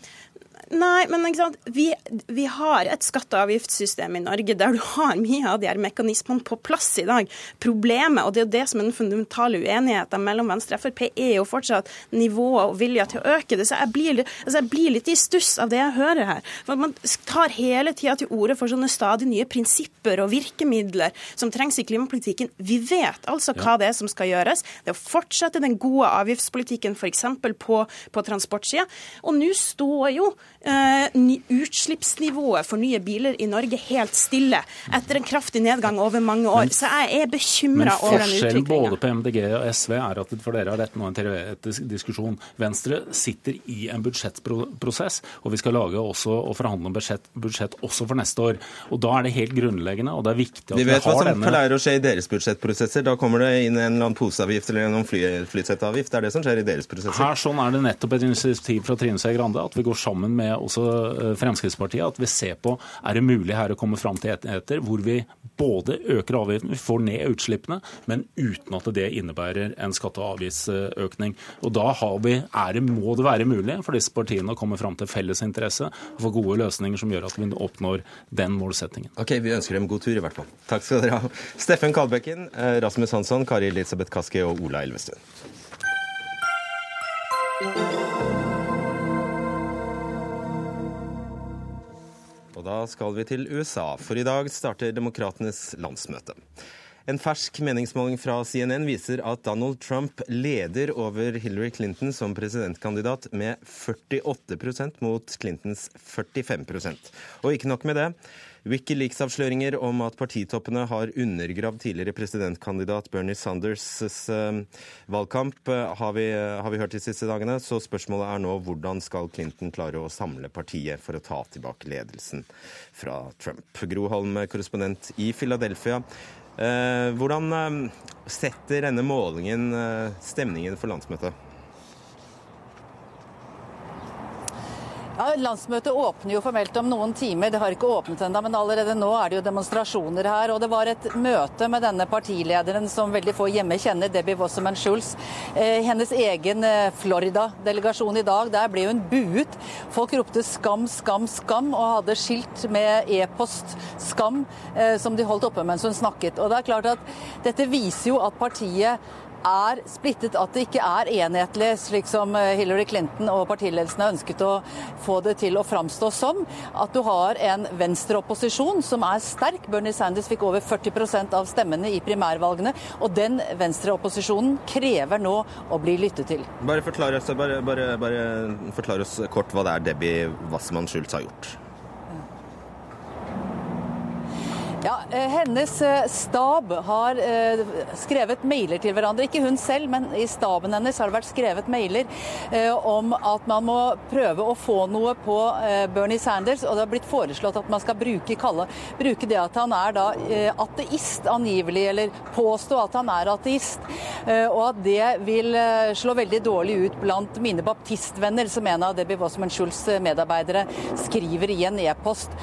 Nei, men vi, vi, har et skatte- og avgiftssystem i Norge der du har mye av de her mekanismene på plass i dag. Problemet, og det er jo det som er den fundamentale uenigheten mellom Venstre og Frp, er jo fortsatt nivået og vilja til å øke det. Så jeg blir, altså jeg blir litt i stuss av det jeg hører her. For Man tar hele tida til orde for sånne stadig nye prinsipper og virkemidler som trengs i klimapolitikken. Vi vet altså hva det er som skal gjøres. Det er å fortsette den gode avgiftspolitikken f.eks. på, på transportsida. Og nå står jo utslippsnivået for nye biler i Norge helt stille etter en kraftig nedgang over mange år. Så jeg er bekymra over den utviklinga. Men forskjellen både på MDG og SV er at for dere er dette nå en teoretisk diskusjon. Venstre sitter i en budsjettprosess, og vi skal lage også og forhandle om budsjett, budsjett, også for neste år. Og Da er det helt grunnleggende, og det er viktig at vi, vi har denne Vi vet hva som pleier å skje i deres budsjettprosesser. Da kommer det inn en eller annen poseavgift eller en fly, flysettavgift. Det er det som skjer i deres prosesser. Her sånn er det nettopp et initiativ fra Trine Skei Grande at vi går sammen med også eh, Fremskrittspartiet, at vi ser på er det mulig her å komme fram til etter hvor vi både øker avgiftene, vi får ned utslippene, men uten at det innebærer en skatte- og avgiftsøkning. Og Da vi, det, må det være mulig for disse partiene å komme fram til felles interesse og få gode løsninger som gjør at vi oppnår den målsettingen. Ok, Vi ønsker dem god tur, i hvert fall. Takk skal dere ha. Steffen Kalbekken, eh, Rasmus Hansson, Kari Elisabeth Kaski og Ola Elvestuen. Og da skal vi til USA, for i dag starter demokratenes landsmøte. En fersk meningsmåling fra CNN viser at Donald Trump leder over Hillary Clinton som presidentkandidat med 48% mot Clintons 45% Og ikke nok med det. Wikileaks-avsløringer om at partitoppene har undergravd tidligere presidentkandidat Bernie Sanders' eh, valgkamp, eh, har vi, har vi hørt de siste dagene. Så spørsmålet er nå hvordan skal Clinton klare å samle partiet for å ta tilbake ledelsen fra Trump. Gro Holm, korrespondent i Philadelphia. Eh, hvordan setter denne målingen stemningen for landsmøtet? Ja, Landsmøtet åpner jo formelt om noen timer. Det har ikke åpnet ennå, men allerede nå er det jo demonstrasjoner her. Og det var et møte med denne partilederen som veldig få hjemme kjenner, Debbie Wasserman Schulz. Eh, hennes egen eh, Florida-delegasjon i dag, der ble hun buet. Folk ropte 'skam, skam, skam' og hadde skilt med e-post 'skam' eh, som de holdt oppe mens hun snakket. Og det er klart at Dette viser jo at partiet er splittet, at det ikke er enhetlig, slik som eh, Hillary Clinton og partiledelsen har ønsket å få det til å framstå som. At du har en venstreopposisjon som er sterk. Bernie Sanders fikk over 40% av stemmene i primærvalgene. Og den venstreopposisjonen krever nå å bli lyttet til. Bare forklar oss, bare, bare, bare forklar oss kort hva det er Debbie Wassmann Schultz har gjort. Ja, eh, Hennes eh, stab har eh, skrevet mailer til hverandre. Ikke hun selv, men i staben hennes har det vært skrevet mailer om at man må prøve å få noe på Bernie Sanders. Og det har blitt foreslått at man skal bruke, kalle, bruke det at han er da ateist, angivelig, eller påstå at han er ateist. Og at det vil slå veldig dårlig ut blant mine baptistvenner, som en av Debbie Wasserman Schulz' medarbeidere skriver i en e-post.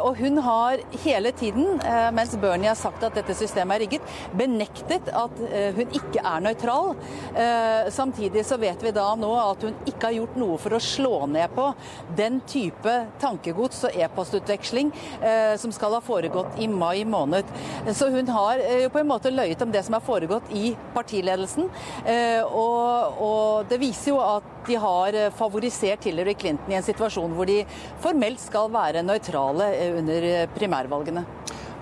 Og hun har hele tiden Eh, mens Bernie har sagt at dette systemet er rigget, benektet at eh, hun ikke er nøytral. Eh, samtidig så vet vi da nå at hun ikke har gjort noe for å slå ned på den type tankegods og e-postutveksling som skal ha foregått i mai måned. Så hun har jo på en måte løyet om det som har foregått i partiledelsen. Og, og det viser jo at de har favorisert Hillary Clinton i en situasjon hvor de formelt skal være nøytrale under primærvalgene.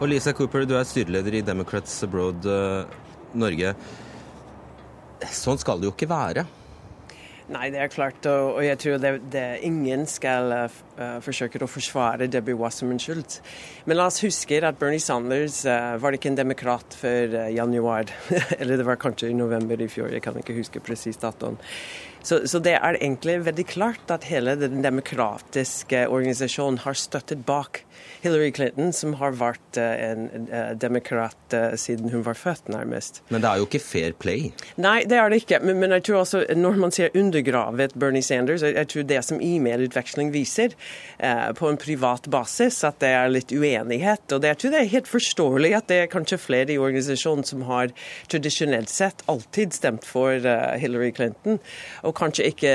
Og Lisa Cooper, du er styreleder i Democrats Abroad uh, Norge. Sånn skal det jo ikke være. Nei, det er klart, og, jeg tror det, det ingen skal uh, forsøke å forsvare Debbie Wasserman Schultz. Men la oss huske at Bernie Sanders uh, var ikke en demokrat før uh, januar. [laughs] Eller det var kanskje i november i fjor, jeg kan ikke huske presis datoen. Så, så, det er egentlig veldig klart at hele den demokratiske organisasjonen har støttet bak Hillary Clinton, som har vært eh, en uh, demokrat uh, siden hun var født, nærmest. Men det er jo ikke fair play? Nei, det er det ikke. Men, men jeg tror også, når man ser undergravet Bernie Sanders, jeg, jeg tror det som e-mailutveksling viser, eh, på en privat basis, at det er litt uenighet. Og det, jeg tror det er helt forståelig at det er kanskje flere i organisasjonen som har tradisjonelt sett alltid stemt for Hillary Clinton, og kanskje ikke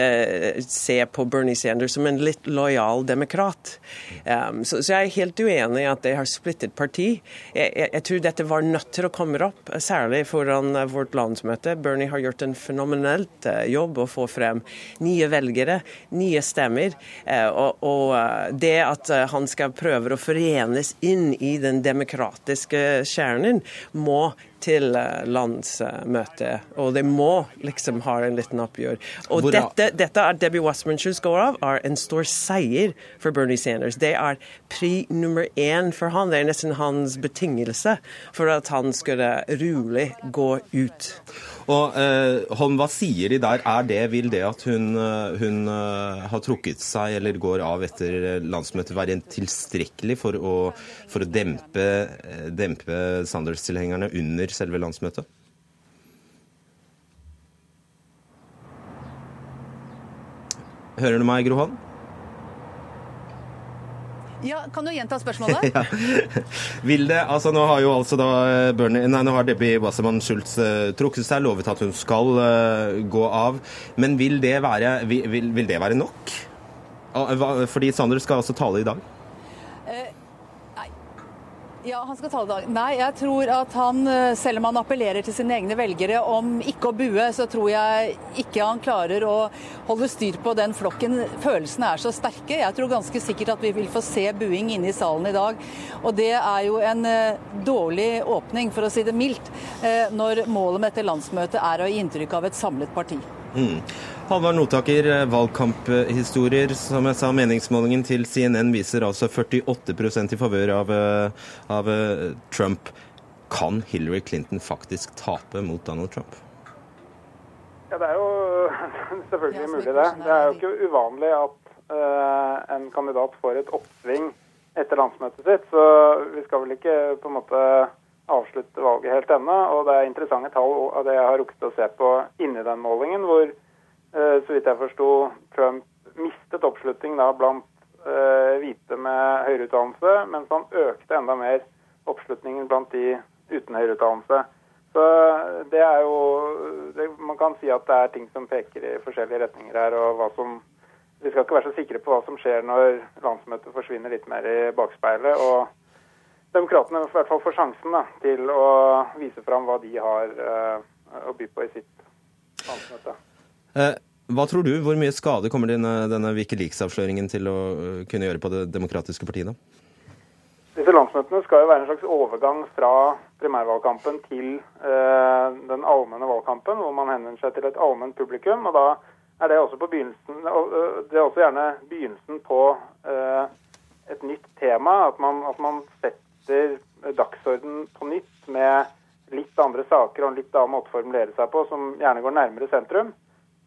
se på Bernie Sanders som en litt lojal demokrat. Um, så, så jeg er helt uenig i at det har splittet parti. Jeg, jeg, jeg, tror dette var nødt til å komme opp, særlig foran eh, vårt landsmøte. Bernie har gjort en fenomenelt eh, jobb å få frem nye velgere, nye stemmer. Eh, og, og det at han skal prøve å forenes inn i den demokratiske kjernen, må til eh, landsmøtet. Og det må liksom ha en liten oppgjør. Og dette, dette er Debbie Wasserman går av, er en stor seier for Bernie Sanders. Det er pri nummer én for han. Det er nesten hans betingelse for at han skulle rolig gå ut. Og eh, Holm, hva sier de der? Er det, Vil det at hun, eh, hun uh, har trukket seg eller går av etter landsmøtet være tilstrekkelig for å, for å dempe, dempe Sanders-tilhengerne under selve landsmøtet? Hører du meg, Grohan? Ja, Kan du gjenta spørsmålet? [laughs] ja. Vil det, altså Nå har jo altså da eh, Bernie, nei, nå har Debbie Wassermann Schultz uh, trukket seg, lovet at hun skal uh, gå av. Men vil det være, vil, vil det være nok? Fordi Sander skal altså tale i dag? Ja, han skal tale dag. Nei, jeg tror at han, eh, selv om han appellerer til sine egne velgere om ikke å bue, så tror jeg ikke han klarer å holde styr på den flokken. Følelsene er så sterke. Jeg tror ganske sikkert at vi vil få se buing inne i salen i dag. Og det er jo en uh, dårlig åpning, for å si det mildt, uh, når målet med dette landsmøtet er å gi inntrykk av et samlet parti. Mm. Halvard Notaker, eh, valgkamphistorier. Som jeg sa, meningsmålingen til CNN viser altså 48% i favør av, eh, av, eh, Trump. Kan Hillary Clinton faktisk tape mot Donald Trump? Ja, Det er jo [laughs] selvfølgelig mulig, det. Det er jo ikke uvanlig at uh, en kandidat får et oppsving etter landsmøtet sitt. Så vi skal vel ikke på en måte avslutte valget helt ennå. Og det er interessante tall av det jeg har rukket å se på inni den målingen, hvor så vidt jeg forsto, Trump mistet oppslutning da blant uh, hvite med høyere utdannelse, mens han økte enda mer oppslutningen blant de uten høyere utdannelse. Så det er jo det, Man kan si at det er ting som peker i forskjellige retninger her. og hva som Vi skal ikke være så sikre på hva som skjer når landsmøtet forsvinner litt mer i bakspeilet. og Demokratene i hvert fall får sjansen da, til å vise fram hva de har uh, å by på i sitt landsmøte. Eh, hva tror du, Hvor mye skade kommer denne, denne Wikileaks-avsløringen til å eh, kunne gjøre på Det demokratiske partiet? Disse landsmøtene skal jo være en slags overgang fra primærvalgkampen til eh, den allmenne valgkampen, hvor man henvender seg til et allment publikum. og Da er det også eh, det er også gjerne begynnelsen på eh, et nytt tema. At man, at man setter dagsorden på nytt med litt andre saker og en litt annen måte å formulere seg på, som gjerne går nærmere sentrum.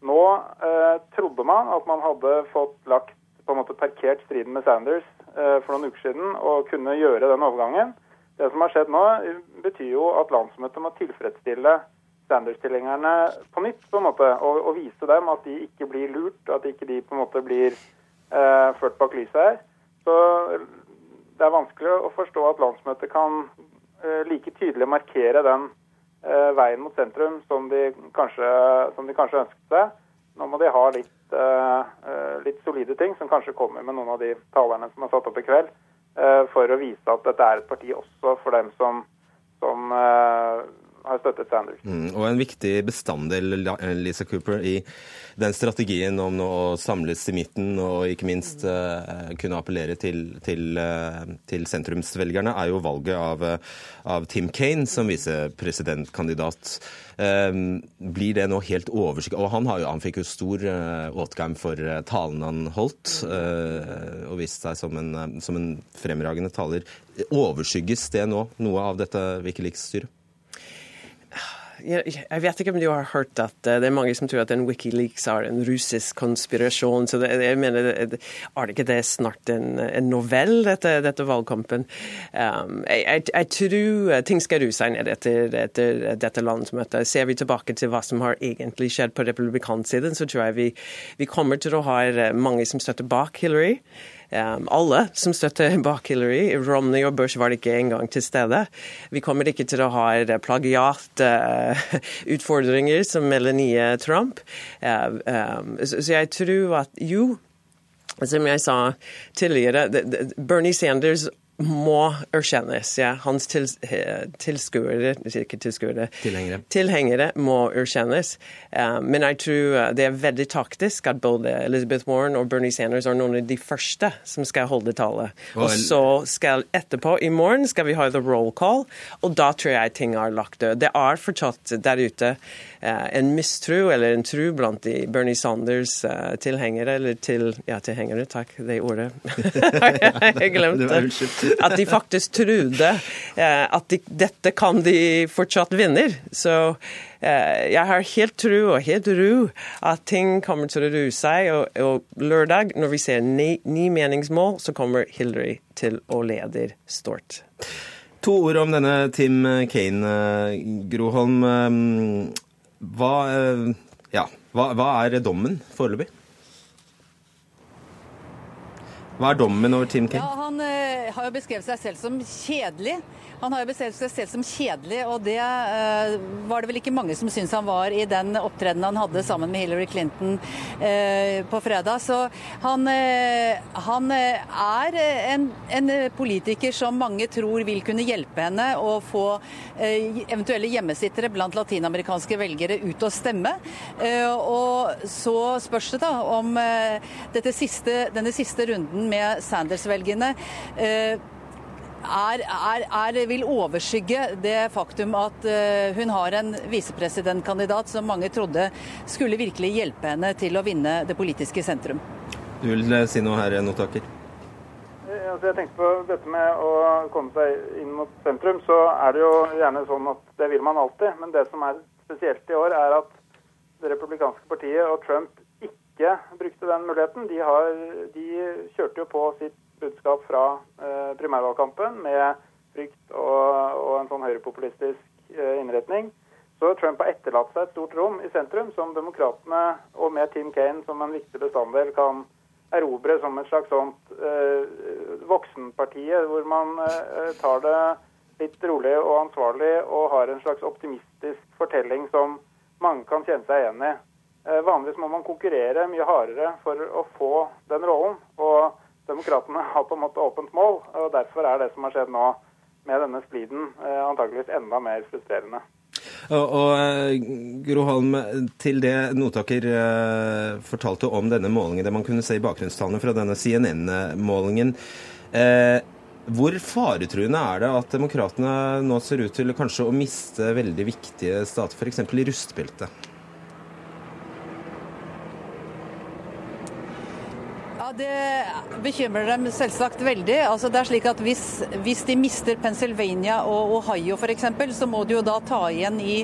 Nå eh, trodde man at man hadde fått lagt på en måte parkert striden med Sanders eh, for noen uker siden og kunne gjøre den overgangen. Det som har skjedd nå, betyr jo at landsmøtet må tilfredsstille Sanders-tilhengerne på nytt på en måte, og, og, vise dem at de ikke blir lurt, at ikke de på en måte blir eh, ført bak lyset her. Så det er vanskelig å forstå at landsmøtet kan eh, like tydelig markere den veien mot sentrum som de, kanskje, som de kanskje ønsket seg. Nå må de ha litt, uh, litt, solide ting, som kanskje kommer med noen av de talerne som er satt opp i kveld, for å vise at dette er et parti også for dem som, som har støttet Sanders. Mm, og en viktig bestanddel Lisa Cooper, i den strategien om å samles i midten og ikke minst uh, kunne appellere til, til, uh, til, sentrumsvelgerne, er jo valget av, uh, av Tim Kane som visepresidentkandidat. blir det nå helt oversikt... Og han, jo, han, fikk jo stor åtgang for talen han holdt, og viste seg som en, som en fremragende taler. Overskygges det nå, noe av dette Wikileaks-styret? Jeg vet ikke om du har hørt at eh, det er mange som tror at en Wikileaks er en russisk konspirasjon. så det, jeg mener, Er det ikke det snart en, en novell, dette, dette valgkampen? Um, jeg, jeg, jeg, tror ting skal ruse seg ned etter, etter, dette landsmøtet. Ser vi tilbake til hva som har egentlig skjedd på republikansiden, så tror jeg vi, vi kommer til å ha mange som støtter bak Hillary. Um, alle som støtter [laughs] bak Hillary. Romney og Bush var ikke engang til stede. Vi kommer ikke til å ha plagiatutfordringer [laughs] uh, som Melanie Trump. Um, så, så jeg tror at jo, som jeg sa tidligere, Bernie Sanders må erkjennes. Ja. Hans tils, tilskuere, ikke tilskuere, tilhengere. tilhengere må erkjennes. Uh, men jeg tror uh, det er veldig taktisk at både Elizabeth Warren og Bernie Sanders er noen av de første som skal holde tale. Og så skal etterpå, i morgen, skal vi ha the roll call, og da tror jeg ting er lagt død. Det er fortsatt der ute en mistro eller en tro blant de Bernie Sanders-tilhengere, eller til, ja, tilhengere, takk, det ordet. [laughs] jeg glemte [laughs] at de faktisk trodde eh, at de, dette kan de fortsatt vinne. Så eh, jeg har helt tro og helt ro at ting kommer til å roe seg. Og, og, lørdag, når vi ser ni, ni meningsmål, så kommer Hillary til å lede stort. To ord om denne Tim Kane, Groholm. Hva, ja, hva, hva er dommen foreløpig? Hva er dommen over Tim Kane? Ja, Han uh, har jo beskrevet seg selv som kjedelig. Han har jo beskrevet seg selv som kjedelig, og det uh, var det vel ikke mange som syntes han var i den opptredenen han hadde sammen med Hillary Clinton uh, på fredag. Så han, han er en, en politiker som mange tror vil kunne hjelpe henne å få eventuelle hjemmesittere blant latinamerikanske velgere ut og stemme. Og så spørs det da om dette siste, denne siste runden med Sanders-velgerne eh, er, er, er, vil overskygge det faktum at uh, hun har en visepresidentkandidat som mange trodde skulle virkelig hjelpe henne til å vinne det politiske sentrum. Du vil eh, si noe her, Notaker? Altså, jeg tenkte på dette med å komme seg inn mot sentrum, så er det jo gjerne sånn at det vil man alltid. Men det som er spesielt i år, er at det republikanske partiet og Trump ikke brukte den muligheten. De, har, de kjørte jo på sitt budskap fra eh, primærvalgkampen med frykt og, og en sånn høyrepopulistisk eh, innretning. Så Trump har etterlatt seg et stort rom i sentrum som demokratene, og med Tim Kaine som en viktig bestanddel, kan erobre som et slags sånt eh, voksenpartiet, hvor man eh, tar det litt rolig og ansvarlig og har en slags optimistisk fortelling som mange kan kjenne seg igjen i. Eh, vanligvis må man konkurrere mye hardere for å få den rollen. og Demokratene har på en måte åpent mål, og derfor er det som har skjedd nå med denne spliden, eh, antageligvis enda mer frustrerende. Og, og eh, Gro Holm, til det Notaker eh, fortalte om denne målingen, det man kunne se i bakgrunnstallene fra denne CNN-målingen. Eh, hvor faretruende er det at demokratene nå ser ut til kanskje å miste veldig viktige stater, f.eks. i rustbeltet? Det bekymrer dem selvsagt veldig. Altså, det er slik at hvis, hvis de mister Pennsylvania og Ohio f.eks., så må de jo da ta igjen i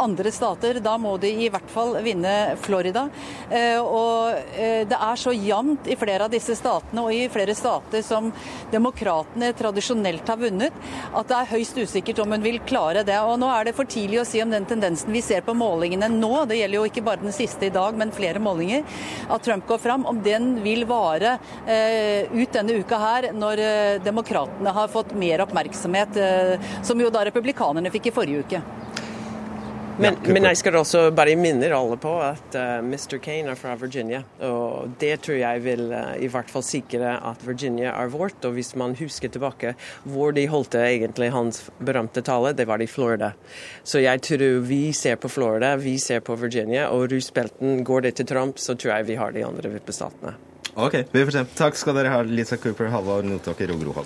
andre stater. Da må de i hvert fall vinne Florida. Eh, og eh, det er så jevnt i flere av disse statene, og i flere stater som demokratene tradisjonelt har vunnet, at det er høyst usikkert om hun vil klare det. Og nå er det for tidlig å si om den tendensen vi ser på målingene nå, det gjelder jo ikke bare den siste i dag, men flere målinger, at Trump går fram, om den vil vare vare eh, ut denne uka her, når eh, demokratene har fått mer oppmerksomhet, eh, som jo da republikanerne fikk i forrige uke. Men, men, jeg skal også bare minne alle på at uh, Mr. Kane er fra Virginia. Og det tror jeg vil uh, i hvert fall sikre at Virginia er vårt. Og hvis man husker tilbake hvor de holdt egentlig hans berømte tale, det var i Florida. Så jeg tror vi ser på Florida, vi ser på Virginia, og rusbelten går det til Trump, så tror jeg vi har de andre vippestatene. Ok, vi får se. Takk skal dere ha, Lisa Cooper, Halvard Notaker og Gro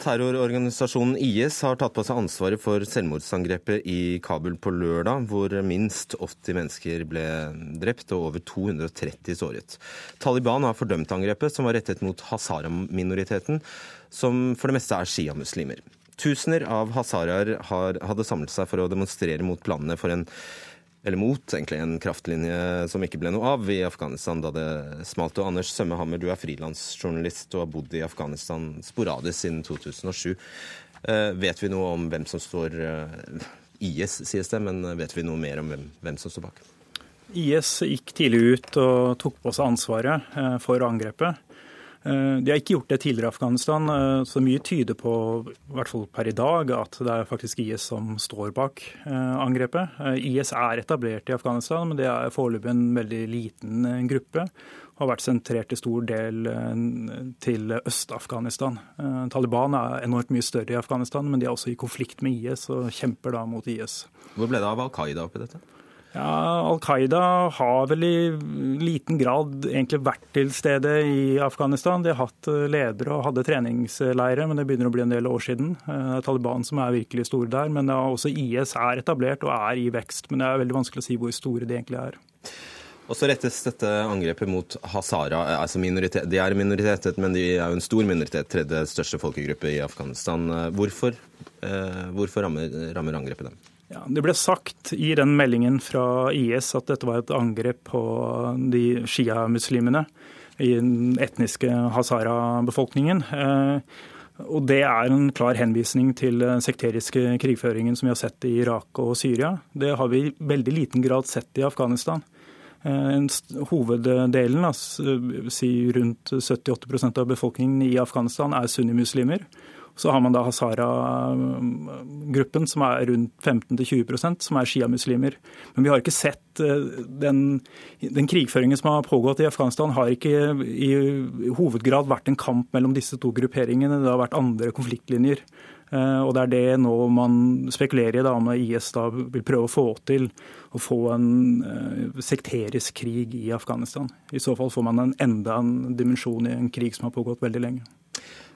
Terrororganisasjonen IS har tatt på seg ansvaret for selvmordsangrepet i Kabul på lørdag, hvor minst 80 mennesker ble drept og over 230 såret. Taliban har fordømt angrepet, som var rettet mot hazara-minoriteten, som for det meste er sjiamuslimer. Tusener av hazaraer hadde samlet seg for å demonstrere mot planene for en eller mot egentlig en kraftlinje som ikke ble noe av i Afghanistan da det smalt. Og Anders Sømmehammer, du er frilansjournalist og har bodd i Afghanistan sporadisk siden 2007. Eh, vet vi noe om hvem som står eh, IS, sies det, men vet vi noe mer om hvem, hvem som står bak? IS gikk tidlig ut og tok på seg ansvaret eh, for angrepet. Eh, de har ikke gjort det tidligere i Afghanistan, eh, så mye tyder på, i hvert fall per i dag, at det er faktisk IS som står bak eh, angrepet. IS er etablert i Afghanistan, men det er foreløpig en veldig liten gruppe. Har vært sentrert i stor del til Øst-Afghanistan. Taliban er enormt mye større i Afghanistan, men de er også i konflikt med IS og kjemper da mot IS. Hvor ble det av Al Qaida oppi dette? Ja, Al Qaida har vel i liten grad egentlig vært til stede i Afghanistan. De har hatt eh, ledere og hadde treningsleirer, men det begynner å bli en del år siden. Det eh, er Taliban som er virkelig store der, men også IS er etablert og er i vekst. Men det er veldig vanskelig å si hvor store de egentlig er. Og så rettes dette angrepet mot hazara. Eh, altså. De er minoritet, men de er jo en stor minoritet, tredje største folkegruppe i Afghanistan. Hvorfor, hvorfor rammer, rammer angrepet dem? Ja, det ble sagt i den meldingen fra IS at dette var et angrep på de sjiamuslimene. i den etniske hazara-befolkningen. Og Det er en klar henvisning til den sekteriske krigføringen som vi har sett i Irak og Syria. Det har vi i veldig liten grad sett i Afghanistan. Hoveddelen, si rundt 78% av befolkningen i Afghanistan, er sunnimuslimer. Så har man da Hazara-gruppen, som er rundt 15-20% som er sjiamuslimer. Men vi har ikke sett eh, den, den, krigføringen som har pågått i Afghanistan, har ikke i hovedgrad vært en kamp mellom disse to grupperingene. Det har vært andre konfliktlinjer. Eh, og Det er det nå man spekulerer i, da, om IS da vil prøve å få til å få en uh, sekterisk krig i Afghanistan. I så fall får man en enda en dimensjon i en krig som har pågått veldig lenge.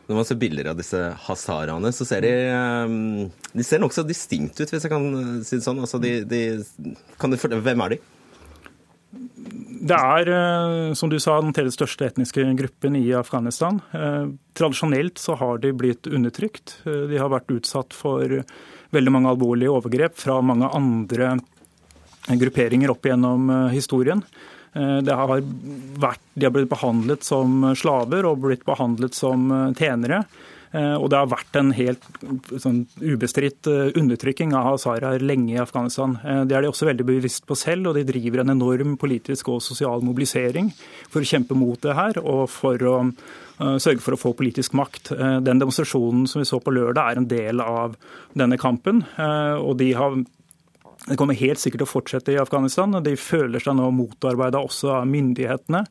Når man ser bilder av disse hazaraene, så ser de, um, de ser nokså distinkt ut, hvis jeg kan uh, si det sånn. Altså, de, de, du, hvem er de? Det er, uh, som du sa, den tredje største etniske gruppen i Afghanistan. Tradisjonelt så har de blitt undertrykt. De har vært utsatt for veldig mange alvorlige overgrep fra mange andre grupperinger opp gjennom historien. Eh, har vært, de har blitt behandlet som slaver og blitt behandlet som eh, tjenere. Eh, og det har vært en helt sånn, ubestridt undertrykking av hazaraer lenge i Afghanistan. Det er de også veldig bevisst på selv, og de driver en enorm politisk og sosial mobilisering for å kjempe mot det her og for å sørge for å få politisk makt. Den demonstrasjonen som vi så på lørdag er en del av denne kampen. og de har det kommer helt sikkert til å fortsette i Afghanistan. og De føler seg nå motarbeida også av myndighetene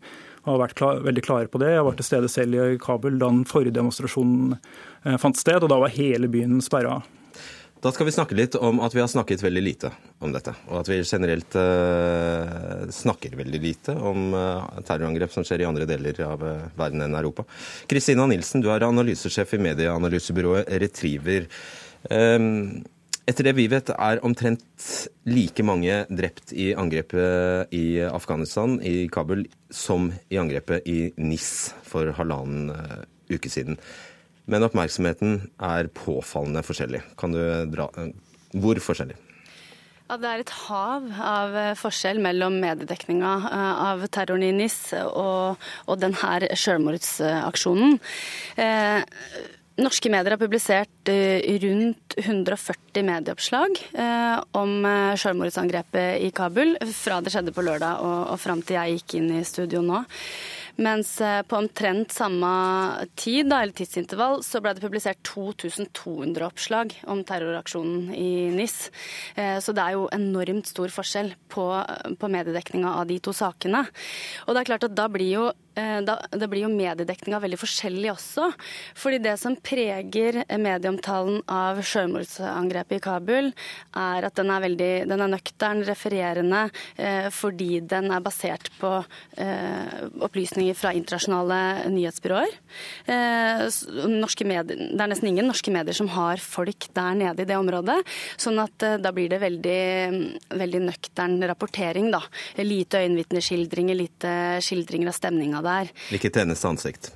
og har vært klar, veldig klare på det. Jeg var til stede selv i Kabul da den forrige demonstrasjonen eh, fant sted, og da var hele byen sperra. Da skal vi snakke litt om at vi har snakket veldig lite om dette. Og at vi generelt uh, snakker veldig lite om uh, terrorangrep som skjer i andre deler av uh, verden enn Europa. Kristina Nilsen, du er analysesjef i medieanalysebyrået Retriever. Um, etter det vi vet, er omtrent like mange drept i angrepet i Afghanistan, i Kabul, som i angrepet i NIS for halvannen eh, uke siden. Men oppmerksomheten er påfallende forskjellig. Kan du dra eh, Hvor forskjellig? Ja, Det er et hav av eh, forskjell mellom mediedekninga av terroren i NIS og, og denne selvmordsaksjonen. Eh, Norske medier har publisert eh, rundt 140 medieoppslag eh, om eh, selvmordsangrepet i Kabul fra det skjedde på lørdag og, og fram til jeg gikk inn i studio nå. Mens på omtrent samme tid, eller tidsintervall, så ble det publisert 2200 oppslag om terroraksjonen i NIS. Så det er jo enormt stor forskjell på, på mediedekninga av de to sakene. Og det er klart at da blir jo det blir jo mediedekninga veldig forskjellig også. Fordi det som preger medieomtalen av selvmordsangrepet i Kabul, er at den er veldig den er nøktern, refererende, eh, fordi den er basert på eh, opplysninger fra internasjonale nyhetsbyråer. Eh, medier, det er nesten ingen norske medier som har folk der nede i det området. Sånn at eh, da blir det veldig, veldig nøktern rapportering, da. Lite øyenvitneskildringer, lite skildringer av stemninga der. Ikke et eneste ansikt?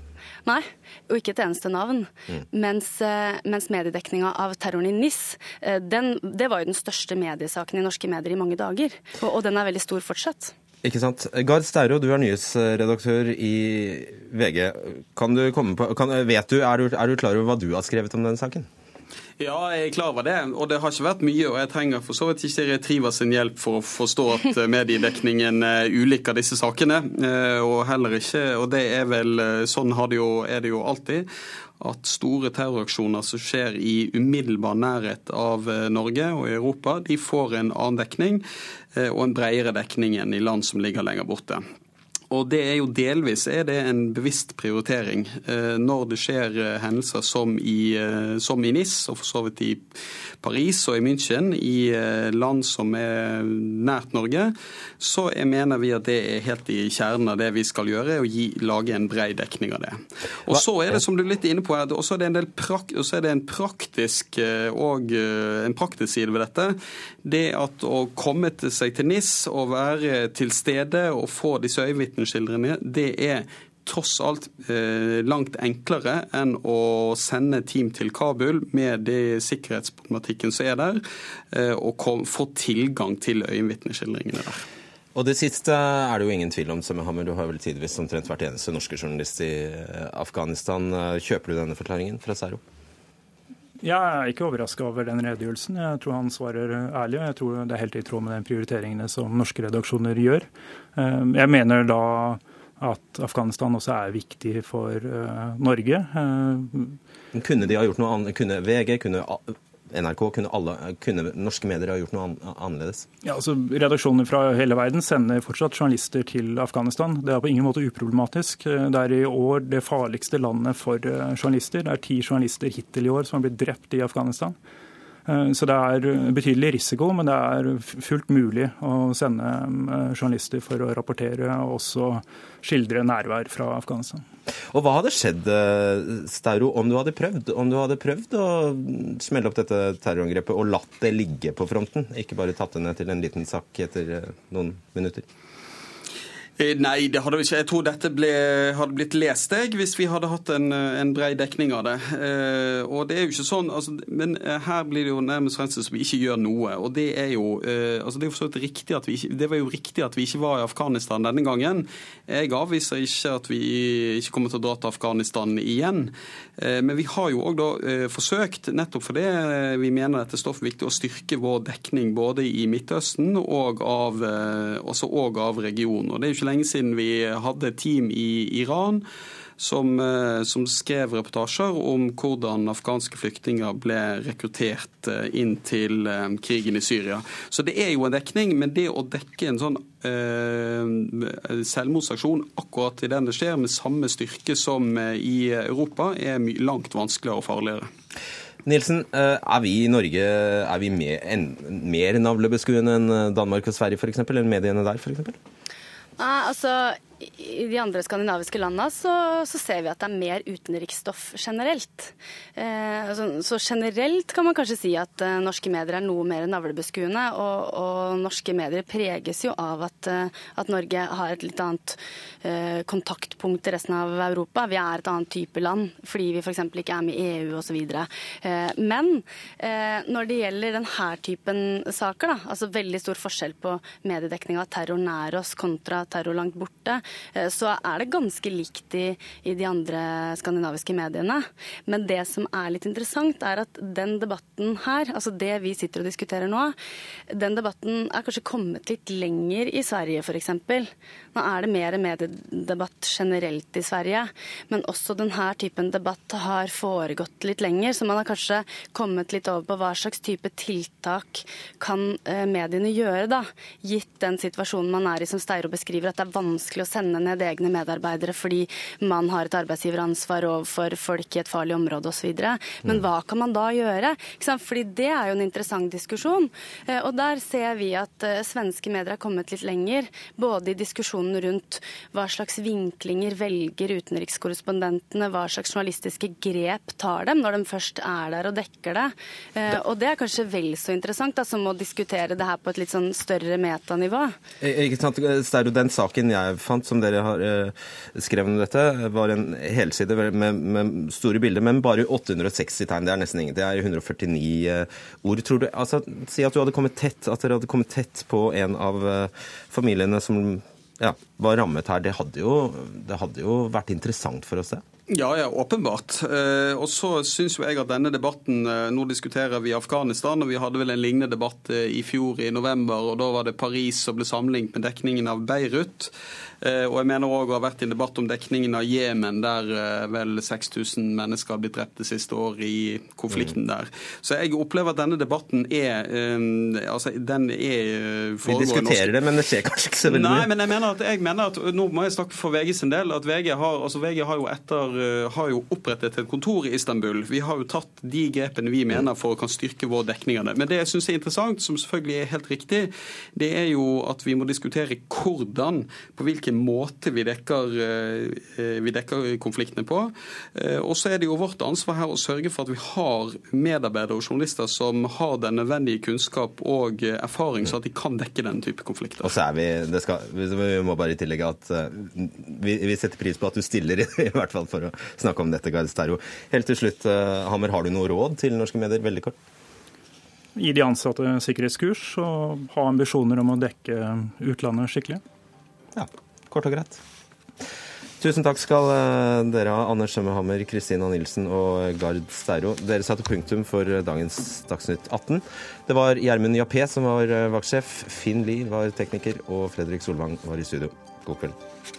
Nei, og ikke et eneste navn. Mm. Mens, eh, mens mediedekninga av terroren i NIS, eh, den, det var jo den største mediesaken i norske medier i mange dager. Og, og den er veldig stor fortsatt. Ikke sant. Gard Steiro, du er nyhetsredaktør i VG. Kan du komme på, kan, vet du, er, du, er du klar over hva du har skrevet om denne saken? Ja, jeg er klar over det. Og det har ikke vært mye. Og jeg trenger for så vidt ikke Retriva sin hjelp for å forstå at eh, mediedekningen er ulik av disse sakene. Eh, og heller ikke, og det er vel eh, sånn det jo, er det jo alltid at store terroraksjoner som skjer i umiddelbar nærhet av Norge og Europa, de får en annen dekning og en bredere dekning enn i land som ligger lenger borte. Og det er jo delvis er det en bevisst prioritering. Eh, når det skjer eh, hendelser som i, eh, som i NIS, og for så vidt i Paris og i München, i land som er nært Norge, så mener vi at det er helt i kjernen av det vi skal gjøre, å gi, lage en bred dekning av det. Og så er det, som du er litt inne på, også er det en, del prak, er det en praktisk og en praktisk side ved dette. Det at å komme til seg til NIS og være til stede og få disse øyevitnene vitneskildringene, det er tross alt eh, langt enklere enn å sende team til Kabul med det sikkerhetsproblematikken som er der, eh, og kom, få tilgang til øyenvitneskildringene der. Og det siste er det jo ingen tvil om, Sømmehammer. Du har vel tidvis omtrent vært eneste norske journalist i eh, Afghanistan. Kjøper du denne forklaringen fra Seiro? Jeg er ikke overraska over den redegjørelsen. Jeg tror han svarer ærlig. og Jeg tror det er helt i tråd med de prioriteringene som norske redaksjoner gjør. Eh, jeg mener da at Afghanistan også er viktig for uh, Norge. Uh, kunne de ha gjort noe annet? Kunne VG, kunne NRK, kunne, alle, kunne norske medier ha gjort noe annerledes? Ja, altså Redaksjoner fra hele verden sender fortsatt journalister til Afghanistan. Det er på ingen måte uproblematisk. Det er i år det farligste landet for eh, journalister. Det er ti journalister hittil i år som har blitt drept i Afghanistan. Eh, så det er betydelig risiko, men det er fullt mulig å sende eh, journalister for å rapportere og også skildre nærvær fra Afghanistan. Og Hva hadde skjedd eh, Stauro, om du hadde prøvd Om du hadde prøvd å smelle opp dette terrorangrepet og latt det ligge på fronten, ikke bare tatt det ned til en liten sak etter noen minutter? Eh, nei, det hadde vi ikke. Jeg tror dette ble, hadde blitt lest jeg, hvis vi hadde hatt en, en bred dekning av det. Eh, og det er jo ikke sånn, altså, Men eh, her blir det jo nærmest fremstilt som vi ikke gjør noe. og Det er jo eh, altså det er riktig at vi ikke, det var jo riktig at vi ikke var i Afghanistan denne gangen. Jeg avviser ikke at vi ikke kommer til å dra til Afghanistan igjen. Eh, men vi har jo òg da eh, forsøkt, nettopp fordi vi mener dette stoffet er viktig, å styrke vår dekning både i Midtøsten og av, også og av regionen. Og det er jo ikke lenge siden vi hadde et team i Iran som, eh, som, skrev reportasjer om hvordan afghanske flyktninger ble rekruttert eh, inn til eh, krigen i Syria. Så det er jo en dekning, men det å dekke en sånn eh, selvmordsaksjon akkurat i den det skjer, med samme styrke som i Europa, er langt vanskeligere og farligere. Nilsen, er vi i Norge er vi mer, en, mer navlebeskuende enn Danmark og Sverige f.eks., eller mediene der f.eks.? Altså, i de andre skandinaviske landene så, så, ser vi at det er mer utenriksstoff generelt. Eh, så, så generelt kan man kanskje si at eh, norske medier er noe mer navlebeskuende. Og, og, norske medier preges jo av at, uh, at Norge har et litt annet eh, kontaktpunkt til resten av Europa. Vi er et annet type land fordi vi f.eks. ikke er med i EU osv. Eh, men når det gjelder denne typen saker, da, altså veldig stor forskjell på mediedekning av terror nær oss kontra terror langt borte, Eh, så er det ganske likt i, i, de andre skandinaviske mediene. Men det som er litt interessant, er at den debatten her, altså det vi sitter og diskuterer nå, den debatten er kanskje kommet litt lenger i Sverige f.eks. Nå er det mer mediedebatt generelt i Sverige, men også denne typen debatt har foregått litt lenger, så man har kanskje kommet litt over på hva slags type tiltak kan eh, mediene gjøre, da, gitt den situasjonen man er i, som Steiro beskriver, at det er vanskelig å sende ned egne medarbeidere fordi man har et arbeidsgiveransvar overfor folk i et farlig område osv. Men mm. hva kan man da gjøre? Fordi det er jo en interessant diskusjon. Eh, og der ser vi at eh, svenske medier har kommet litt lenger, både i diskusjonen rundt hva slags vinklinger velger utenrikskorrespondentene, hva slags journalistiske grep tar dem når de først er der og dekker det. Eh, og det er kanskje vel så interessant da, som å diskutere det her på et litt sånn større metanivå. Ikke sant, jo Den saken jeg fant som dere har uh, skrevet om dette, var en helside med, med, store bilder, men bare 860 tegn. Det er nesten ingenting. Det er 149 uh, eh, ord. Tror du, altså, Si at du hadde kommet tett, at dere hadde kommet tett på en av uh, familiene som ja, var rammet her. Det hadde, jo, det hadde jo vært interessant for oss, det? Ja, ja, åpenbart. Eh, og så syns jo jeg at denne debatten eh, Nå diskuterer vi Afghanistan, og vi hadde vel en lignende debatt eh, i fjor i november, og da var det Paris som ble sammenlignet med dekningen av Beirut. Og jeg mener òg å ha vært i en debatt om dekningen av Jemen, der vel 6000 mennesker har blitt drept det siste året i konflikten mm. der. Så jeg opplever at denne debatten er Altså, den er Vi diskuterer det, men det skjer kanskje ikke så veldig mye? Nei, men jeg mener at, jeg mener at nå må jeg snakke for VG sin del, at VG har, altså VG har jo etter har jo opprettet et kontor i Istanbul. Vi har jo tatt de grepene vi mener for å kan styrke vår dekning av det. Men det jeg syns er interessant, som selvfølgelig er helt riktig, det er jo at vi må diskutere hvordan, på hvilken måte vi dekker, eh, vi dekker konfliktene på. Eh, og så er det jo vårt ansvar her å sørge for at vi har medarbeidere og journalister som har den nødvendige kunnskap og erfaring, så at de kan dekke den type konflikter. Og så er vi, det skal, vi må bare tillegge at vi, vi setter pris på at du stiller, i hvert fall for å snakke om dette, Gard Sterro. Helt til slutt, eh, Hammer, har du noe råd til norske medier? Veldig kort. gi de ansatte sikkerhetskurs og ha ambisjoner om å dekke utlandet skikkelig. Ja, kort og greit. Tusen takk skal eh, dere ha, Anders Sømmehammer, Kristina Nilsen og Gard Steiro. Dere satte punktum for dagens Dagsnytt 18. Det var Gjermund Jappé som var vaktsjef, Finn Lie var tekniker, og Fredrik Solvang var i studio. God kveld.